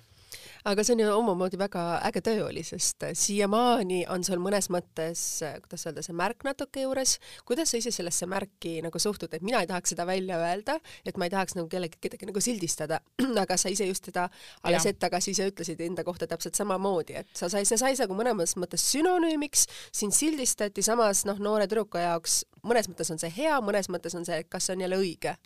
Aga see on ju omamoodi väga äge töö oli, sest siiamaani on sul mõnes mõttes, kuidas öelda, see märk natuke juures. kuidas sa ise sellesse märki nagu suhtud, et mina ei tahaks seda välja öelda, et ma ei tahaks nagu kellegi, kedagi nagu sildistada, aga sa ise just seda alles hetk tagasi ise ütlesid enda kohta täpselt samamoodi, et sa sai, see sai nagu mõnes mõttes sünonüümiks, sind sildistati, samas noh, noore tüdruku jaoks mõnes mõttes on see hea, mõnes mõttes on see, kas see on jälle õige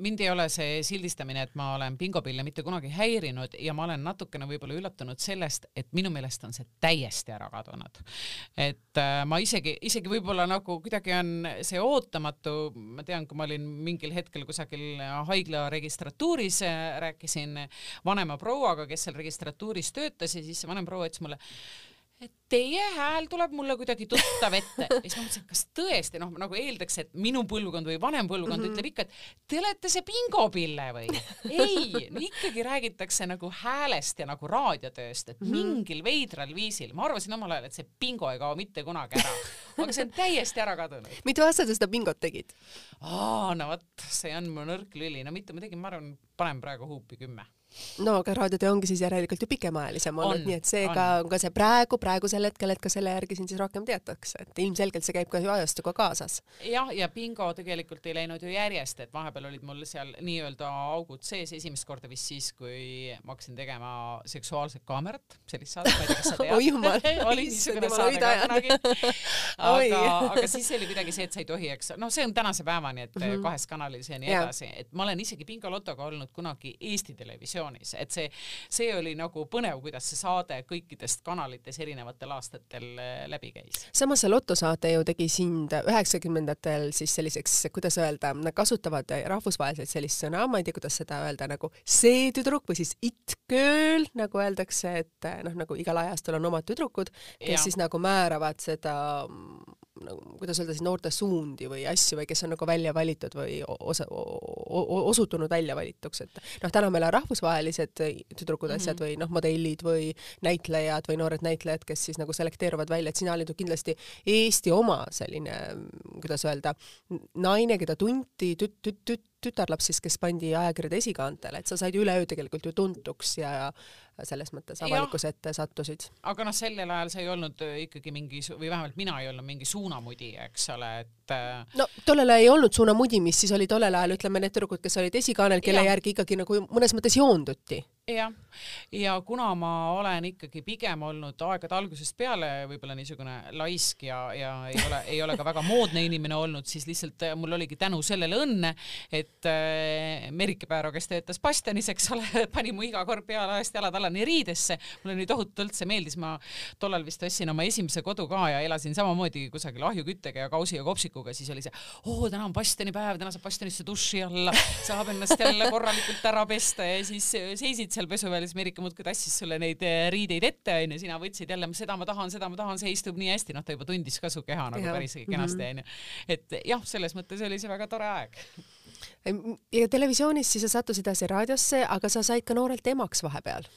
mind ei ole see sildistamine, et ma olen pingopille mitte kunagi häirinud ja ma olen natukene võib-olla üllatunud sellest, et minu meelest on see täiesti ära kadunud. et äh, ma isegi, isegi võib-olla nagu kuidagi on see ootamatu, ma tean, kui ma olin mingil hetkel kusagil haigla registratuuris, äh, rääkisin vanema prouaga, kes seal registratuuris töötas ja siis see vanem proua ütles mulle, et teie hääl tuleb mulle kuidagi tuttav ette ja siis ma mõtlesin, kas tõesti noh, nagu eeldaks, et minu põlvkond või vanem põlvkond mm -hmm. ütleb ikka, et te olete see bingopille või? ei, ikkagi räägitakse nagu häälest ja nagu raadiotööst, et mm -hmm. mingil veidral viisil, ma arvasin omal ajal, et see bingo ei kao mitte kunagi ära, aga see on täiesti ära kadunud. mitu aastat sa seda bingot tegid? aa, no vot, see on mu nõrk lüli, no mitte ma tegin, ma arvan, panen praegu huupi kümme no aga raadiotöö ongi siis järelikult ju pikemaajalisem olnud, nii et seega on. ka see praegu, praegusel hetkel, et ka selle järgi sind siis rohkem teatakse, et ilmselgelt see käib ka ju ajastuga kaasas. jah, ja bingo tegelikult ei läinud ju järjest, et vahepeal olid mul seal nii-öelda augud sees esimest korda vist siis, kui ma hakkasin tegema Seksuaalset kaamerat, sellist saadet, ma ei tea, kas sa tead. Oi jumal, oli niisugune saade ka kunagi. aga, aga siis oli kuidagi see, et sa ei tohi, eks, noh, see on tänase päevani, et mm -hmm. kahes kanalis ja nii edasi, et ma olen isegi bingo lotoga olnud kunagi Eesti Televisiooni televisioonis, et see, see oli nagu põnev, kuidas see saade kõikidest kanalites erinevatel aastatel äh, läbi käis. samas see lotosaade ju tegi sind üheksakümnendatel siis selliseks, kuidas öelda, nad kasutavad rahvusvaheliselt sellist sõna, ma ei tea, kuidas seda öelda, nagu see tüdruk või siis it girl, nagu öeldakse, et noh, nagu igal ajastul on omad tüdrukud, kes ja. siis nagu määravad seda nagu kuidas öelda siis noorte suundi või asju või kes on nagu välja valitud või osa, osutunud välja valituks, et noh, täna meil on rahvusvahelised tüdrukud asjad mm -hmm. või noh, modellid või näitlejad või noored näitlejad, kes siis nagu selekteeruvad välja, et sina olid ju kindlasti Eesti oma selline, kuidas öelda, naine, keda tunti tüt-, tüt-, tüt-, tütarlaps siis, kes pandi ajakirjade esikaantele, et sa said üleöö tegelikult ju tuntuks ja selles mõttes avalikkuse ette sattusid. aga noh, sellel ajal see ei olnud äh, ikkagi mingi või vähemalt mina ei olnud mingi suunamudi, eks ole, et. Äh, no tollel ajal ei olnud suunamudimist, siis oli tollel ajal ütleme need tüdrukud, kes olid esikaanel, kelle ja. järgi ikkagi nagu mõnes mõttes joonduti jah, ja kuna ma olen ikkagi pigem olnud aegade algusest peale võib-olla niisugune laisk ja, ja ei ole, ei ole ka väga moodne inimene olnud, siis lihtsalt äh, mul oligi tänu sellele õnne, et äh, Merike Pääro, kes töötas bastionis, eks ole, pani mu iga kord pealaest jalad allani riidesse. mulle nii tohutult see meeldis, ma tollal vist ostsin oma esimese kodu ka ja elasin samamoodi kusagil ahjuküttega ja kausi ja kopsikuga, siis oli see, oo, täna on bastionipäev, täna saab bastionisse duši alla, saab ennast jälle korralikult ära pesta ja siis seisid seal pesuväel, siis Merike muudkui tassis sulle neid eh, riideid ette, onju, sina võtsid jälle, seda ma tahan, seda ma tahan, see istub nii hästi, noh, ta juba tundis ka su keha nagu ja. päris kenasti, mhm. onju. et jah, selles mõttes oli see väga tore aeg ja televisioonis siis sa sattusid edasi raadiosse, aga sa said ka noorelt emaks vahepeal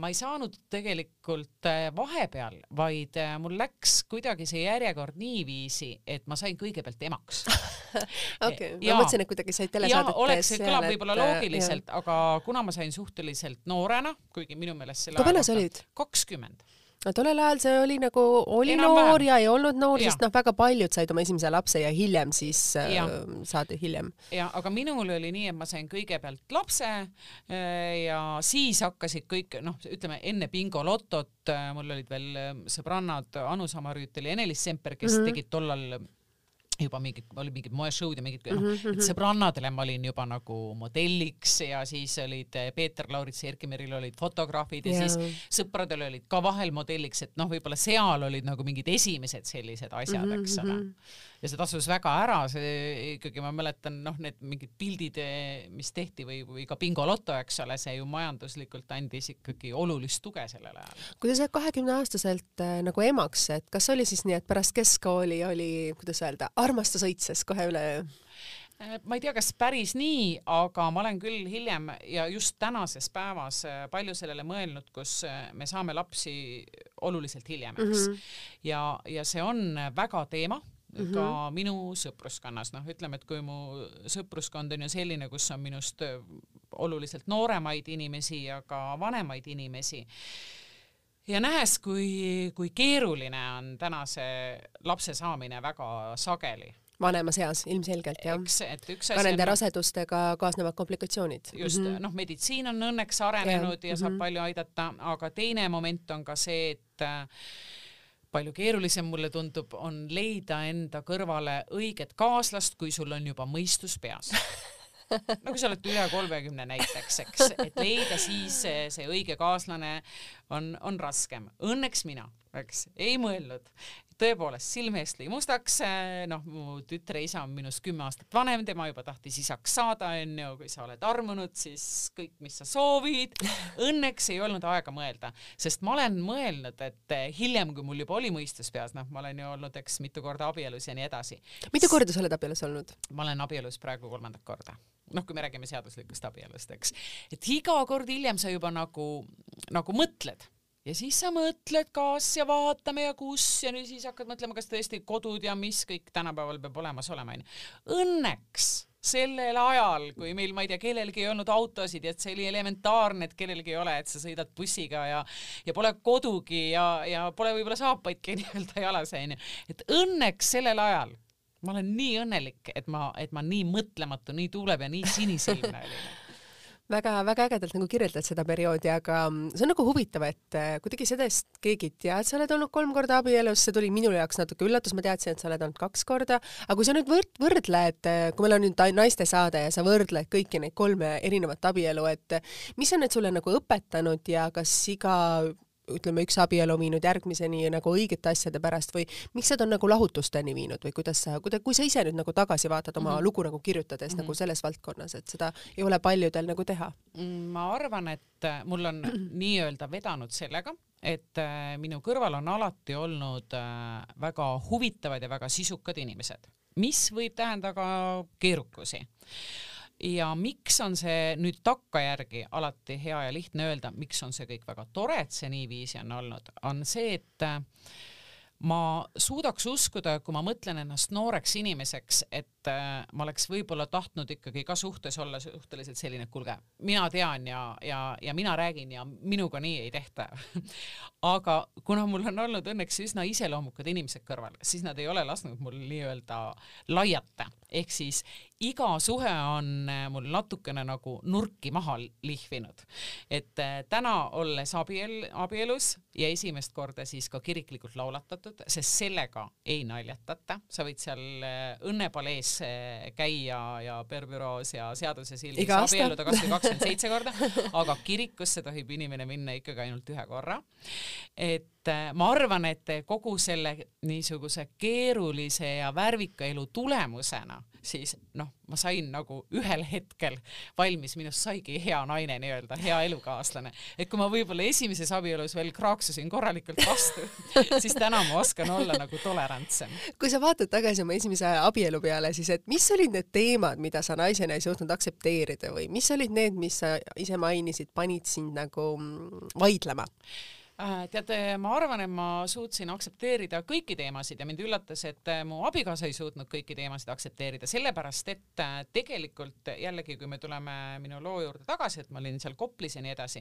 ma ei saanud tegelikult eh, vahepeal, vaid eh, mul läks kuidagi see järjekord niiviisi, et ma sain kõigepealt emaks. okei, ma mõtlesin, et kuidagi said telesaadetes. oleks, see kõlab võib-olla loogiliselt, aga kuna ma sain suhteliselt noorena, kuigi minu meelest selle kui vana sa olid? kakskümmend no tollel ajal see oli nagu, oli Enam noor vähem. ja ei olnud noor, sest noh, väga paljud said oma esimese lapse ja hiljem siis ja. äh, saadi hiljem. ja aga minul oli nii, et ma sain kõigepealt lapse äh, ja siis hakkasid kõik noh, ütleme enne bingo lotot, äh, mul olid veel äh, sõbrannad Anu Samarüütel ja Ene-Liis Semper, kes mm -hmm. tegid tollal juba mingid, oli mingid moeshow'd ja mingid mm, -hmm. et mhm. sõbrannadele ma olin juba nagu modelliks ja siis olid eh, Peeter Laurits ja Erki Meril olid fotograafid ja yeah. siis sõpradel olid ka vahel modelliks, et noh, võib-olla seal olid nagu mingid esimesed sellised asjad mm, -hmm. eks ole. Ja see tasus väga ära, see ikkagi ma mäletan, noh, need mingid pildid, mis tehti või, või ka bingoloto, eks ole, see ju majanduslikult andis ikkagi olulist tuge sellel ajal. kui sa said kahekümneaastaselt äh, nagu emaks, et kas oli siis nii, et pärast keskkooli oli, kuidas öelda, armastus õitses kohe üleöö? Äh, ma ei tea, kas päris nii, aga ma olen küll hiljem ja just tänases päevas palju sellele mõelnud, kus me saame lapsi oluliselt hiljem, eks mm. -hmm. ja, ja see on väga teema Mm -hmm. ka minu sõpruskonnas, noh, ütleme, et kui mu sõpruskond on ju selline, kus on minust oluliselt nooremaid inimesi ja ka vanemaid inimesi, ja nähes, kui, kui keeruline on tänase lapse saamine väga sageli vanemas eas ilmselgelt jah. eks, et üks asi ka nende on... rasedustega kaasnevad komplikatsioonid. just mm -hmm., noh, meditsiin on õnneks arenenud ja, ja saab mm -hmm. palju aidata, aga teine moment on ka see, et äh, palju keerulisem mulle tundub, on leida enda kõrvale õiget kaaslast, kui sul on juba mõistus peas no kui sa oled üle kolmekümne näiteks, eks, et leida siis see, see õige kaaslane on, on raskem. Õnneks mina, eks, ei mõelnud, tõepoolest silme eest lõi mustaks, noh, mu tütre isa on minust kümme aastat vanem, tema juba tahtis isaks saada, onju, kui sa oled armunud, siis kõik, mis sa soovid. Õnneks ei olnud aega mõelda, sest ma olen mõelnud, et hiljem, kui mul juba oli mõistus peas, noh, ma olen ju olnud, eks, mitu korda abielus ja nii edasi. mitu korda sa oled abielus olnud? ma olen abielus praegu kolmandat korda noh, kui me räägime seaduslikust abielust, eks, et iga kord hiljem sa juba nagu, nagu mõtled ja siis sa mõtled, kas ja vaatame ja kus ja siis hakkad mõtlema, kas tõesti kodud ja mis kõik tänapäeval peab olemas olema, onju. Õnneks sellel ajal, kui meil, ma ei tea, kellelgi ei olnud autosid ja et see oli elementaarne, et kellelgi ei ole, et sa sõidad bussiga ja ja pole kodugi ja, ja pole võib-olla saapaidki nii-öelda jalas, onju. et õnneks sellel ajal ma olen nii õnnelik, et ma, et ma nii mõtlematu, nii tuulev ja nii sinisilmne olin väga-väga ägedalt nagu kirjeldad seda perioodi, aga mm, see on nagu huvitav, et äh, kuidagi sellest keegi ei tea, et sa oled olnud kolm korda abielus, see tuli minu jaoks natuke üllatus, ma teadsin, et sa oled olnud kaks korda, aga kui sa nüüd võrd-, võrdled, äh, kui meil on nüüd naiste saade ja sa võrdled kõiki neid kolme erinevat abielu, et mis on need sulle nagu õpetanud ja kas iga ütleme, üks abielu viinud järgmiseni nagu õigete asjade pärast või miks need on nagu lahutusteni viinud või kuidas sa, kuida-, kui sa ise nüüd nagu tagasi vaatad oma mm -hmm. lugu nagu kirjutades mm -hmm. nagu mhm. selles valdkonnas, et seda ei ole paljudel nagu teha? Mm, ma arvan, et äh, mul on nii-öelda vedanud sellega, et äh, minu kõrval on alati olnud äh, väga huvitavad ja väga sisukad inimesed, mis võib tähendada ka keerukusi ja miks on see nüüd takkajärgi alati hea ja lihtne öelda, miks on see kõik väga tore, et see niiviisi on olnud, on see, et äh, ma suudaks uskuda, kui ma mõtlen ennast nooreks inimeseks, et äh, ma oleks võib-olla tahtnud ikkagi ka suhtes olla suhteliselt selline, et kuulge, mina tean ja, ja, ja mina räägin ja minuga nii ei tehta. Aga kuna mul on olnud õnneks üsna iseloomukad inimesed kõrval, siis nad ei ole lasknud mul nii-öelda laiata, ehk siis iga suhe on äh, mul natukene nagu nurki maha lihvinud. et äh, täna olles abiel, abielus ja esimest korda siis ka kiriklikult laulatatud, sest sellega ei naljatata, sa võid seal õnnepalees käia ja perbüroos ja seaduse silmis abielluda kasvõi kakskümmend seitse korda, aga kirikusse tohib inimene minna ikkagi ainult ühe korra. et äh, ma arvan, et kogu selle niisuguse keerulise ja värvika elu tulemusena siis noh, ma sain nagu ühel hetkel valmis, minust saigi hea naine nii-öelda, hea elukaaslane. et kui ma võib-olla esimeses abielus veel kraaksusin korralikult vastu siis täna ma oskan olla nagu tolerantsem. kui sa vaatad tagasi oma esimese abielu peale, siis et mis olid need teemad, mida sa naisena ei suutnud aktsepteerida või mis olid need, mis sa ise mainisid, panid sind nagu mm, vaidlema? Äh, tead, ma arvan, et ma suutsin aktsepteerida kõiki teemasid ja mind üllatas, et äh, mu abikaasa ei suutnud kõiki teemasid aktsepteerida, sellepärast et äh, tegelikult jällegi, kui me tuleme minu loo juurde tagasi, et ma olin seal Koplis ja nii edasi,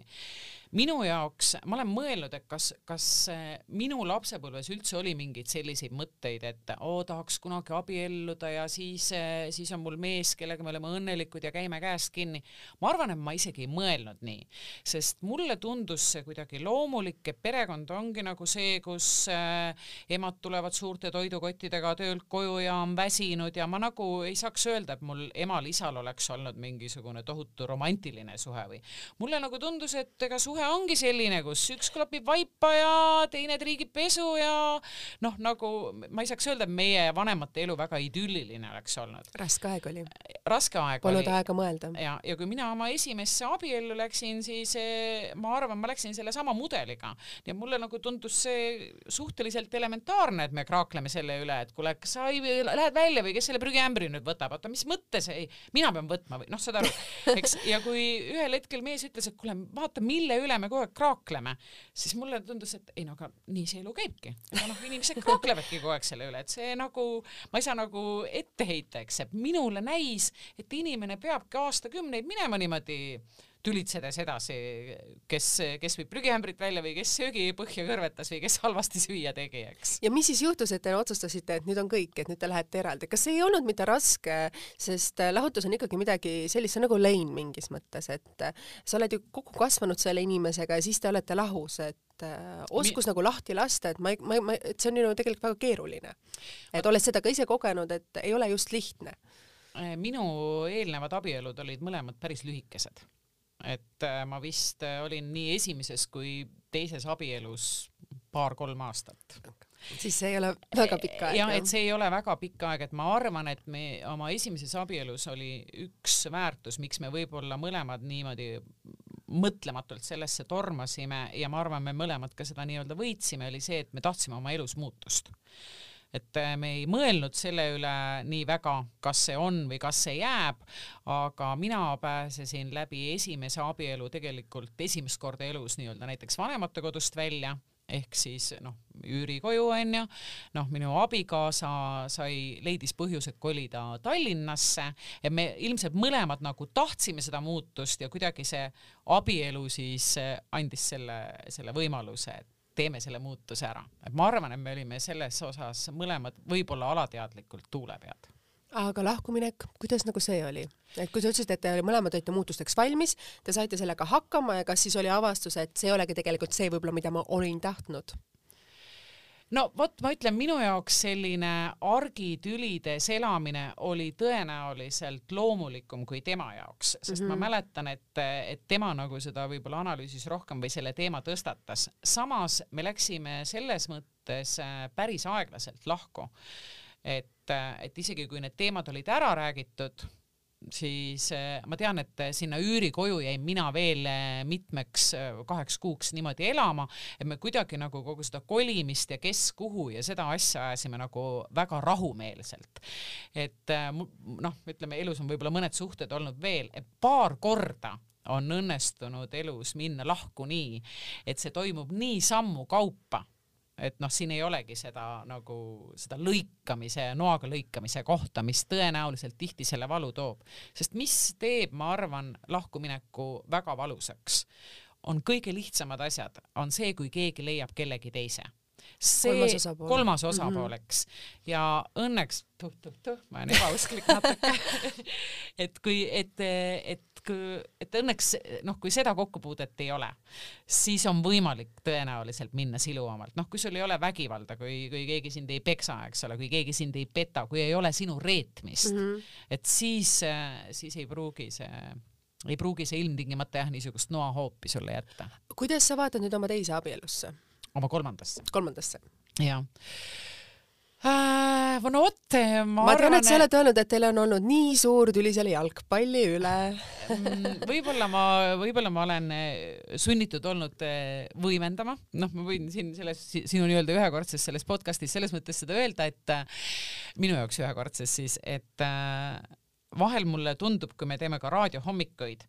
minu jaoks, ma olen mõelnud, et kas, kas minu lapsepõlves üldse oli mingeid selliseid mõtteid, et oo, tahaks kunagi abielluda ja siis, siis on mul mees, kellega me oleme õnnelikud ja käime käest kinni. ma arvan, et ma isegi ei mõelnud nii, sest mulle tundus see kuidagi loomulik kõik, et perekond ongi nagu see, kus äh, emad tulevad suurte toidukottidega töölt koju ja on väsinud ja ma nagu ei saaks öelda, et mul emal-isal oleks olnud mingisugune tohutu romantiline suhe või mulle nagu tundus, et ega suhe ongi selline, kus üks klapib vaipa ja teine triigib pesu ja noh, nagu ma ei saaks öelda, et meie vanemate elu väga idülliline oleks olnud. raske aeg oli. raske aeg Polnud oli. Polnud aega mõelda. ja, ja kui mina oma esimesse abiellu läksin, siis eh, ma arvan, ma läksin sellesama mudeliga ja mulle nagu tundus see suhteliselt elementaarne, et me kraakleme selle üle, et kuule, kas sa ei, lähed välja või kes selle prügiämbri nüüd võtab, oota, mis mõttes, ei, mina pean võtma või? Noh, saad aru, eks, ja kui ühel hetkel mees ütles, et kuule, vaata, mille üle me kogu aeg kraakleme, siis mulle tundus, et ei no aga nii see elu käibki. aga noh, inimesed kraaklevadki kogu aeg selle üle, et see nagu, ma ei saa nagu ette heita, eks, et minule näis, et inimene peabki aastakümneid minema niimoodi tülitsedes edasi, kes, kes viib prügiämbrit välja või kes söögipõhja kõrvetas või kes halvasti süüa tegi, eks. ja mis siis juhtus, et te otsustasite, et nüüd on kõik, et nüüd te lähete eraldi, kas ei olnud mitte raske, sest äh, lahutus on ikkagi midagi sellist, see on nagu lein mingis mõttes, et äh, sa oled ju kokku kasvanud selle inimesega ja siis te olete lahus, et äh, oskus Mi... nagu lahti lasta, et ma ei, ma, ma, et see on ju tegelikult väga keeruline. et olles seda ka ise kogenud, et ei ole just lihtne. minu eelnevad abielud olid mõlemad päris lühikesed et äh, ma vist äh, olin nii esimeses kui teises abielus paar-kolm aastat. siis see ei ole väga pikk aeg. jah, et see ei ole väga pikk aeg, et ma arvan, et me oma esimeses abielus oli üks väärtus, miks me võib-olla mõlemad niimoodi mõtlematult sellesse tormasime ja ma arvan, me mõlemad ka seda nii-öelda võitsime, oli see, et me tahtsime oma elus muutust et äh, me ei mõelnud selle üle nii väga, kas see on või kas see jääb, aga mina pääsesin läbi esimese abielu tegelikult esimest korda elus nii-öelda näiteks vanematekodust välja ehk siis noh, üürikoju onju, noh, minu abikaasa sai, leidis põhjused kolida Tallinnasse ja me ilmselt mõlemad nagu tahtsime seda muutust ja kuidagi see abielu siis andis selle, selle võimaluse, et teeme selle muutuse ära. et ma arvan, et me olime selles osas mõlemad võib-olla alateadlikult tuule pead aga lahkuminek, kuidas nagu see oli? et kui sa ütlesid, et te mõlemad olite muutusteks valmis, te saite sellega hakkama ja kas siis oli avastus, et see ei olegi tegelikult see võib-olla, mida ma olin tahtnud? No vot, ma ütlen, minu jaoks selline argitülides elamine oli tõenäoliselt loomulikum kui tema jaoks, sest mm -hmm. ma mhm. mäletan, et, et tema nagu seda võib-olla analüüsis rohkem või selle teema tõstatas. samas me läksime selles mõttes äh, päris aeglaselt lahku, et, et isegi kui need teemad olid ära räägitud siis eh, ma tean, et sinna üürikoju jäin mina veel eh, mitmeks kaheks kuuks niimoodi elama, et me kuidagi nagu kogu seda kolimist ja kes kuhu ja seda asja ajasime nagu väga rahumeelselt. et noh, ütleme elus on võib-olla mõned suhted olnud veel, et paar korda on õnnestunud elus minna lahku nii, et see toimub nii sammu kaupa et noh, siin ei olegi seda nagu seda lõikamise, noaga lõikamise kohta, mis tõenäoliselt tihti selle valu toob, sest mis teeb, ma arvan, lahkumineku väga valusaks, on kõige lihtsamad asjad, on see, kui keegi leiab kellegi teise. See kolmas osapool, kolmas osapool, eks. Mm. -hmm. ja õnneks tuh-tuh-tuh, ma olen ebausklik natuke. Et kui, et, et, et õnneks noh, kui seda kokkupuudet ei ole, siis on võimalik tõenäoliselt minna siluvamalt, noh, kui sul ei ole vägivalda, kui, kui keegi sind ei peksa, eks ole, kui keegi sind ei peta, kui ei ole sinu reetmist mm, -hmm. et siis, siis ei pruugi see ei pruugi see ilmtingimata jah, niisugust noahoopi sulle jätta. kuidas sa vaatad nüüd oma teise abielusse? oma kolmandasse. kolmandasse. jah. No vot, ma, ma tean, et sa oled öelnud, et teil on olnud nii suur tüli selle jalgpalli üle mm, võib-olla ma, võib-olla ma olen äh, sunnitud olnud äh, võimendama, noh, ma võin siin selles sinu nii-öelda ühekordses selles podcastis selles mõttes seda öelda, et äh, minu jaoks ühekordses siis, et vahel mulle tundub, kui me teeme ka raadiohommikuid,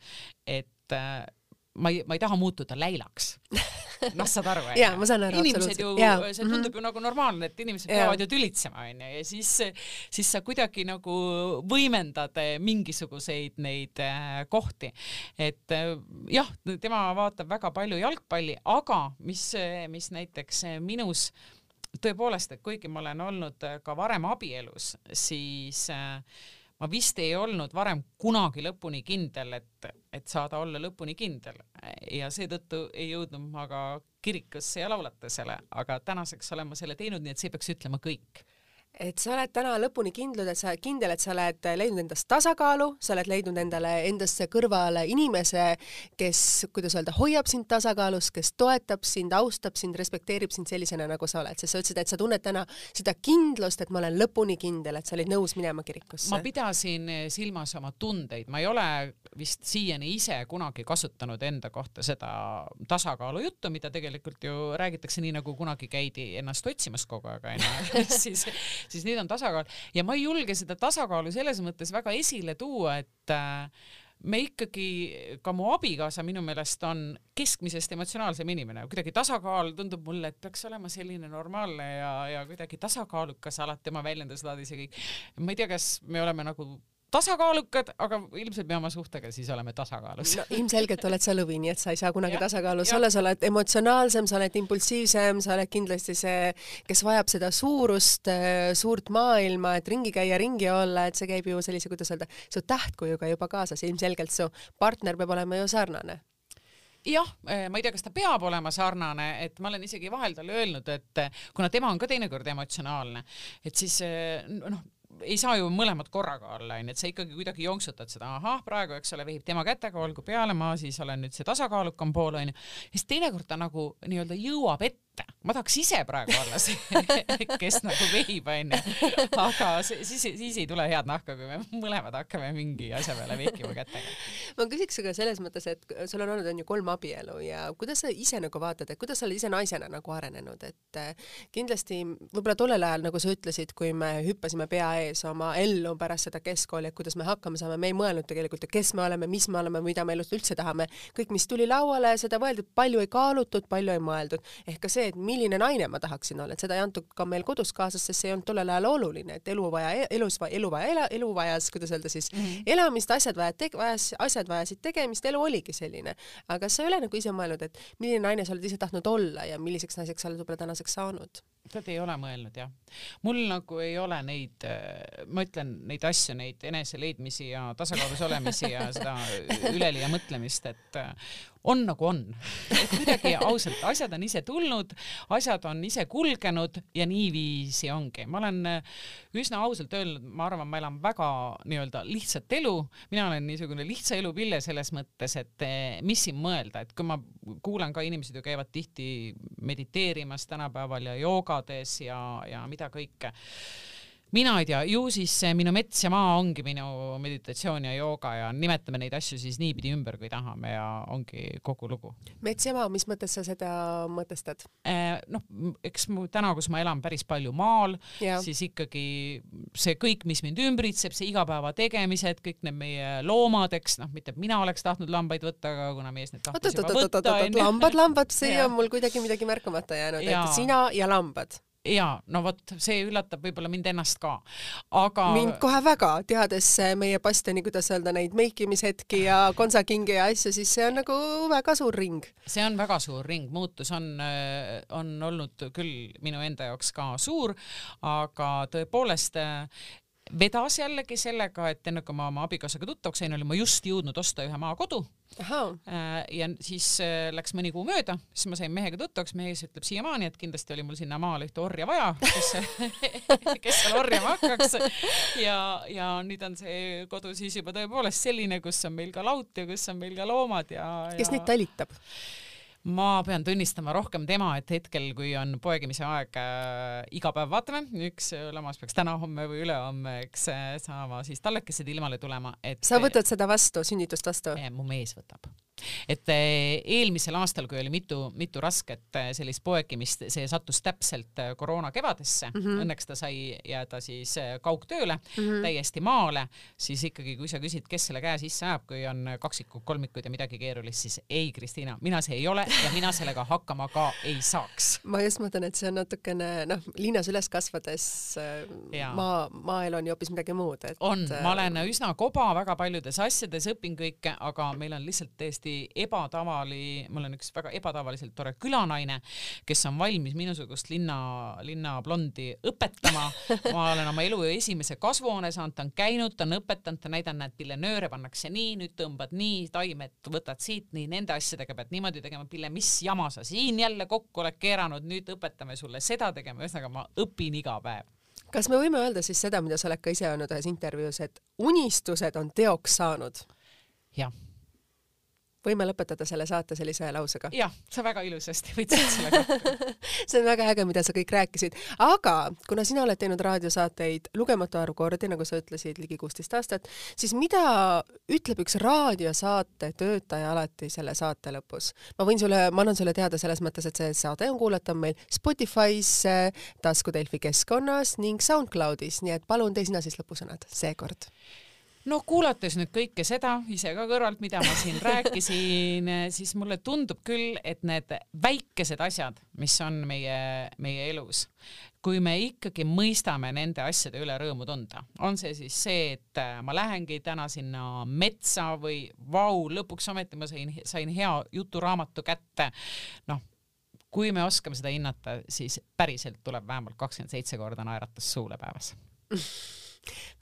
et ma ei, ma ei taha muutuda läilaks. noh, saad aru, onju? ma saan aru, inimesed ju, see tundub mm -hmm. ju nagu normaalne, et inimesed ja. peavad ju tülitsema, onju, ja siis, siis sa kuidagi nagu võimendad eh, mingisuguseid neid äh, kohti. et äh, jah, tema vaatab väga palju jalgpalli, aga mis, mis näiteks minus tõepoolest, et kuigi ma olen olnud ka varem abielus, siis äh, ma vist ei olnud varem kunagi lõpuni kindel, et, et saada olla lõpuni kindel. Ja seetõttu ei jõudnud ma ka kirikusse ja laulatusele, aga tänaseks olen ma selle teinud, nii et see peaks ütlema kõik et sa oled täna lõpuni kindlud, et sa oled kindel, et sa oled leidnud endas tasakaalu, sa oled leidnud endale endasse kõrvale inimese, kes, kuidas öelda, hoiab sind tasakaalus, kes toetab sind, austab sind, respekteerib sind sellisena, nagu sa oled, sest sa ütlesid, et sa tunned täna seda kindlust, et ma olen lõpuni kindel, et sa olid nõus minema kirikusse. ma pidasin silmas oma tundeid, ma ei ole vist siiani ise kunagi kasutanud enda kohta seda tasakaalu juttu, mida tegelikult ju räägitakse nii, nagu kunagi käidi ennast otsimas kogu aeg onju siis siis nüüd on tasakaal ja ma ei julge seda tasakaalu selles mõttes väga esile tuua, et äh, me ikkagi, ka mu abikaasa minu meelest on keskmisest emotsionaalsem inimene, kuidagi tasakaal tundub mulle, et peaks olema selline normaalne ja, ja kuidagi tasakaalukas alati oma väljenduslaadis ja kõik. ma ei tea, kas me oleme nagu tasakaalukad, aga ilmselt me oma suhtega siis oleme tasakaalus. No,. ilmselgelt oled sa lõvi, nii et sa ei saa kunagi ja, tasakaalus olla, sa oled emotsionaalsem, sa oled impulsiivsem, sa oled kindlasti see, kes vajab seda suurust, äh, suurt maailma, et ringi käia, ringi olla, et see käib ju sellise, kuidas öelda, su tähtkujuga juba kaasas, ilmselgelt su partner peab olema ju sarnane. Jah, äh, ma ei tea, kas ta peab olema sarnane, et ma olen isegi vahel talle öelnud, et äh, kuna tema on ka teinekord emotsionaalne, et siis noh, ei saa ju mõlemad korraga olla, onju, et sa ikkagi kuidagi jonksutad seda, ahah, praegu, eks ole, vehib tema kätega, olgu peale, ma siis olen nüüd see tasakaalukam pool, onju. siis teinekord ta nagu nii-öelda jõuab ette ette. ma tahaks ise praegu olla see, kes nagu vehib, onju. aga siis, siis ei tule head nahka, kui me mõlemad hakkame mingi asja peale vehkima kätega. ma küsiks ka selles mõttes, et sul on olnud, on ju kolm abielu ja kuidas sa ise nagu vaatad, et kuidas sa oled ise naisena nagu arenenud, et eh, kindlasti võib-olla tollel ajal, nagu sa ütlesid, kui me hüppasime pea ees oma ellu pärast seda keskkooli, et kuidas me hakkama saame, me ei mõelnud tegelikult, kes me oleme, mis me oleme, mida me elust üldse tahame. kõik, mis tuli lauale, seda võetud, palju ei kaalutud, palju ei mõeldud. ehk ka see, see, et milline naine ma tahaksin olla, et seda ei antud ka meil kodus kaasas, sest see ei olnud tollel ajal oluline, et elu vaja, elus, elu vaja ela, elu vajas, kuidas öelda siis mm, -hmm. elamist, asjad vajad teg-, vajas, asjad vajasid tegemist, elu oligi selline. aga sa ei ole nagu ise mõelnud, et milline naine sa oled ise tahtnud olla ja milliseks naiseks sa oled võib-olla tänaseks saanud? Tead, ei ole mõelnud jah. mul nagu ei ole neid, ma ütlen neid asju, neid eneseleidmisi ja tasakaalus olemisi ja seda üleliia mõtlemist, et on nagu on. kuidagi ausalt, asjad on ise tulnud, asjad on ise kulgenud ja niiviisi ongi. ma olen äh, üsna ausalt öelnud, ma arvan, ma elan väga nii-öelda lihtsat elu, mina olen niisugune lihtsa elu pille selles mõttes, et äh, mis siin mõelda, et kui ma kuulan ka inimesed ju käivad tihti mediteerimas tänapäeval ja joogades ja, ja mida kõike mina ei tea, ju siis minu mets ja maa ongi minu meditatsioon ja jooga ja nimetame neid asju siis niipidi ümber, kui tahame ja ongi kogu lugu. mets ja maa, mis mõttes sa seda mõtestad eh,? noh, eks mu täna, kus ma elan päris palju maal, siis ikkagi see kõik, mis mind ümbritseb, see igapäeva tegemised, kõik need meie loomad, eks noh, mitte mina oleks tahtnud lambaid võtta, aga kuna mees need tahtis juba võtta. lambad, lambad, see on mul kuidagi midagi märkamata jäänud, et sina ja lambad ja no vot, see üllatab võib-olla mind ennast ka, aga. mind kohe väga, teades meie bastioni, kuidas öelda, neid meikimishetki ja kontsakinge ja asju, siis see on nagu väga suur ring. see on väga suur ring, muutus on, on olnud küll minu enda jaoks ka suur, aga tõepoolest vedas jällegi sellega, et enne kui ma oma abikaasaga tuttavaks sain, olin ma just jõudnud osta ühe maakodu. Äh, ja siis äh, läks mõni kuu mööda, siis ma sain mehega tuttavaks, mees ütleb siiamaani, et kindlasti oli mul sinna maale ühte orja vaja, kes, kes seal orjama hakkaks. ja, ja nüüd on see kodu siis juba tõepoolest selline, kus on meil ka laut ja kus on meil ka loomad ja, ja.... kes neid talitab? Ma pean tunnistama rohkem tema, et hetkel, kui on poegimise aeg äh,, iga päev vaatame, üks lammas peaks täna-homme või ülehomme, eks äh, saama siis tallekesed ilmale tulema, et. sa võtad seda vastu, sünnitust vastu? mu mees võtab et eh, eelmisel aastal, kui oli mitu, mitu rasket eh, sellist poekimist, see sattus täpselt eh, koroona kevadesse mm, -hmm. õnneks ta sai jääda siis kaugtööle mm -hmm. täiesti maale, siis ikkagi, kui sa küsid, kes selle käe sisse ajab, kui on kaksikud, kolmikud ja midagi keerulist, siis ei, Kristiina, mina see ei ole ja mina sellega hakkama ka ei saaks. ma just mõtlen, et see on natukene noh, linnas üles kasvades maa, maaelu on ju hoopis midagi muud, et. on, ma olen üsna koba väga paljudes asjades, õpin kõike, aga meil on lihtsalt tõesti täiesti ebatavali, mul on üks väga ebatavaliselt tore külanaine, kes on valmis minusugust linna, linnablondi õpetama. ma olen oma elu esimese kasvuhoone saanud, ta on käinud, ta on õpetanud, ta näidanud, näed, pillenööre pannakse nii, nüüd tõmbad nii, taimed võtad siit nii, nende asjadega pead niimoodi tegema, Pille, mis jama sa siin jälle kokku oled keeranud, nüüd õpetame sulle seda tegema, ühesõnaga ma õpin iga päev kas me võime öelda siis seda, mida sa oled ka ise öelnud ühes intervjuus, et unistused on teoks saanud? jah võime lõpetada selle saate sellise lausega? jah, sa väga ilusasti võtsid selle kokku see on väga äge, mida sa kõik rääkisid, aga kuna sina oled teinud raadiosaateid lugematu arv kordi, nagu sa ütlesid, ligi kuusteist aastat, siis mida ütleb üks raadiosaate töötaja alati selle saate lõpus? ma võin sulle, ma annan sulle teada selles mõttes, et see saade on kuulatav meil Spotify's, Tasku Delfi keskkonnas ning SoundCloudis, nii et palun tee sina siis lõpusõnad seekord noh, kuulates nüüd kõike seda ise ka kõrvalt, mida ma siin rääkisin, siis mulle tundub küll, et need väikesed asjad, mis on meie, meie elus, kui me ikkagi mõistame nende asjade üle rõõmu tunda, on see siis see, et ma lähengi täna sinna metsa või vau, lõpuks ometi ma sain, sain hea juturaamatu kätte, noh kui me oskame seda hinnata, siis päriselt tuleb vähemalt kakskümmend seitse korda naeratus suule päevas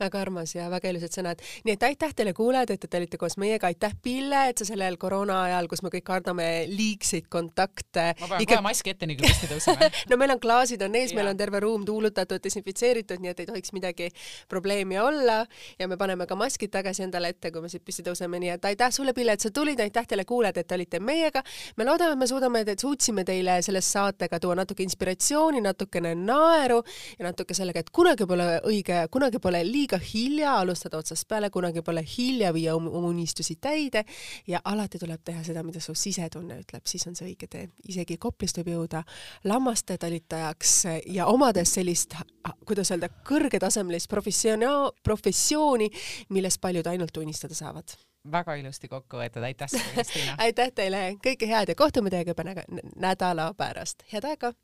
väga armas ja väga ilusad sõnad. nii et aitäh teile, kuulajad, et te olite koos meiega, aitäh, Pille, et sa sellel koroona ajal, kus me kõik kardame liigseid kontakte. ma panen Iga... kohe maski ette, nii kui püsti tõuseme no meil on klaasid on ees, meil on terve ruum tuulutatud, desinfitseeritud, nii et ei tohiks midagi probleemi olla ja me paneme ka maskid tagasi endale ette, kui me siit püsti tõuseme, nii et aitäh sulle, Pille, et sa tulid, aitäh teile, kuulajad, et olite meiega. me loodame, et me suudame, et suutsime teile selles saatega tuua natuke inspiratsiooni, natukene naeru ja natuke sellega, et kunagi pole õige, kunagi pole liiga hilja alustada otsast peale, kunagi pole hilja viia oma unistusi täide ja alati tuleb teha seda, mida su sisetunne ütleb, siis on see õige tee. isegi Koplist võib jõuda lammaste talitajaks ja omades sellist, kuidas öelda, kõrgetasemelist professionaal, professiooni, millest paljud ainult unistada saavad. Väga ilusti kokku võetud, aitäh sulle, Kristiina aitäh teile, kõike head ja kohtume teiega juba nädala pärast, head aega!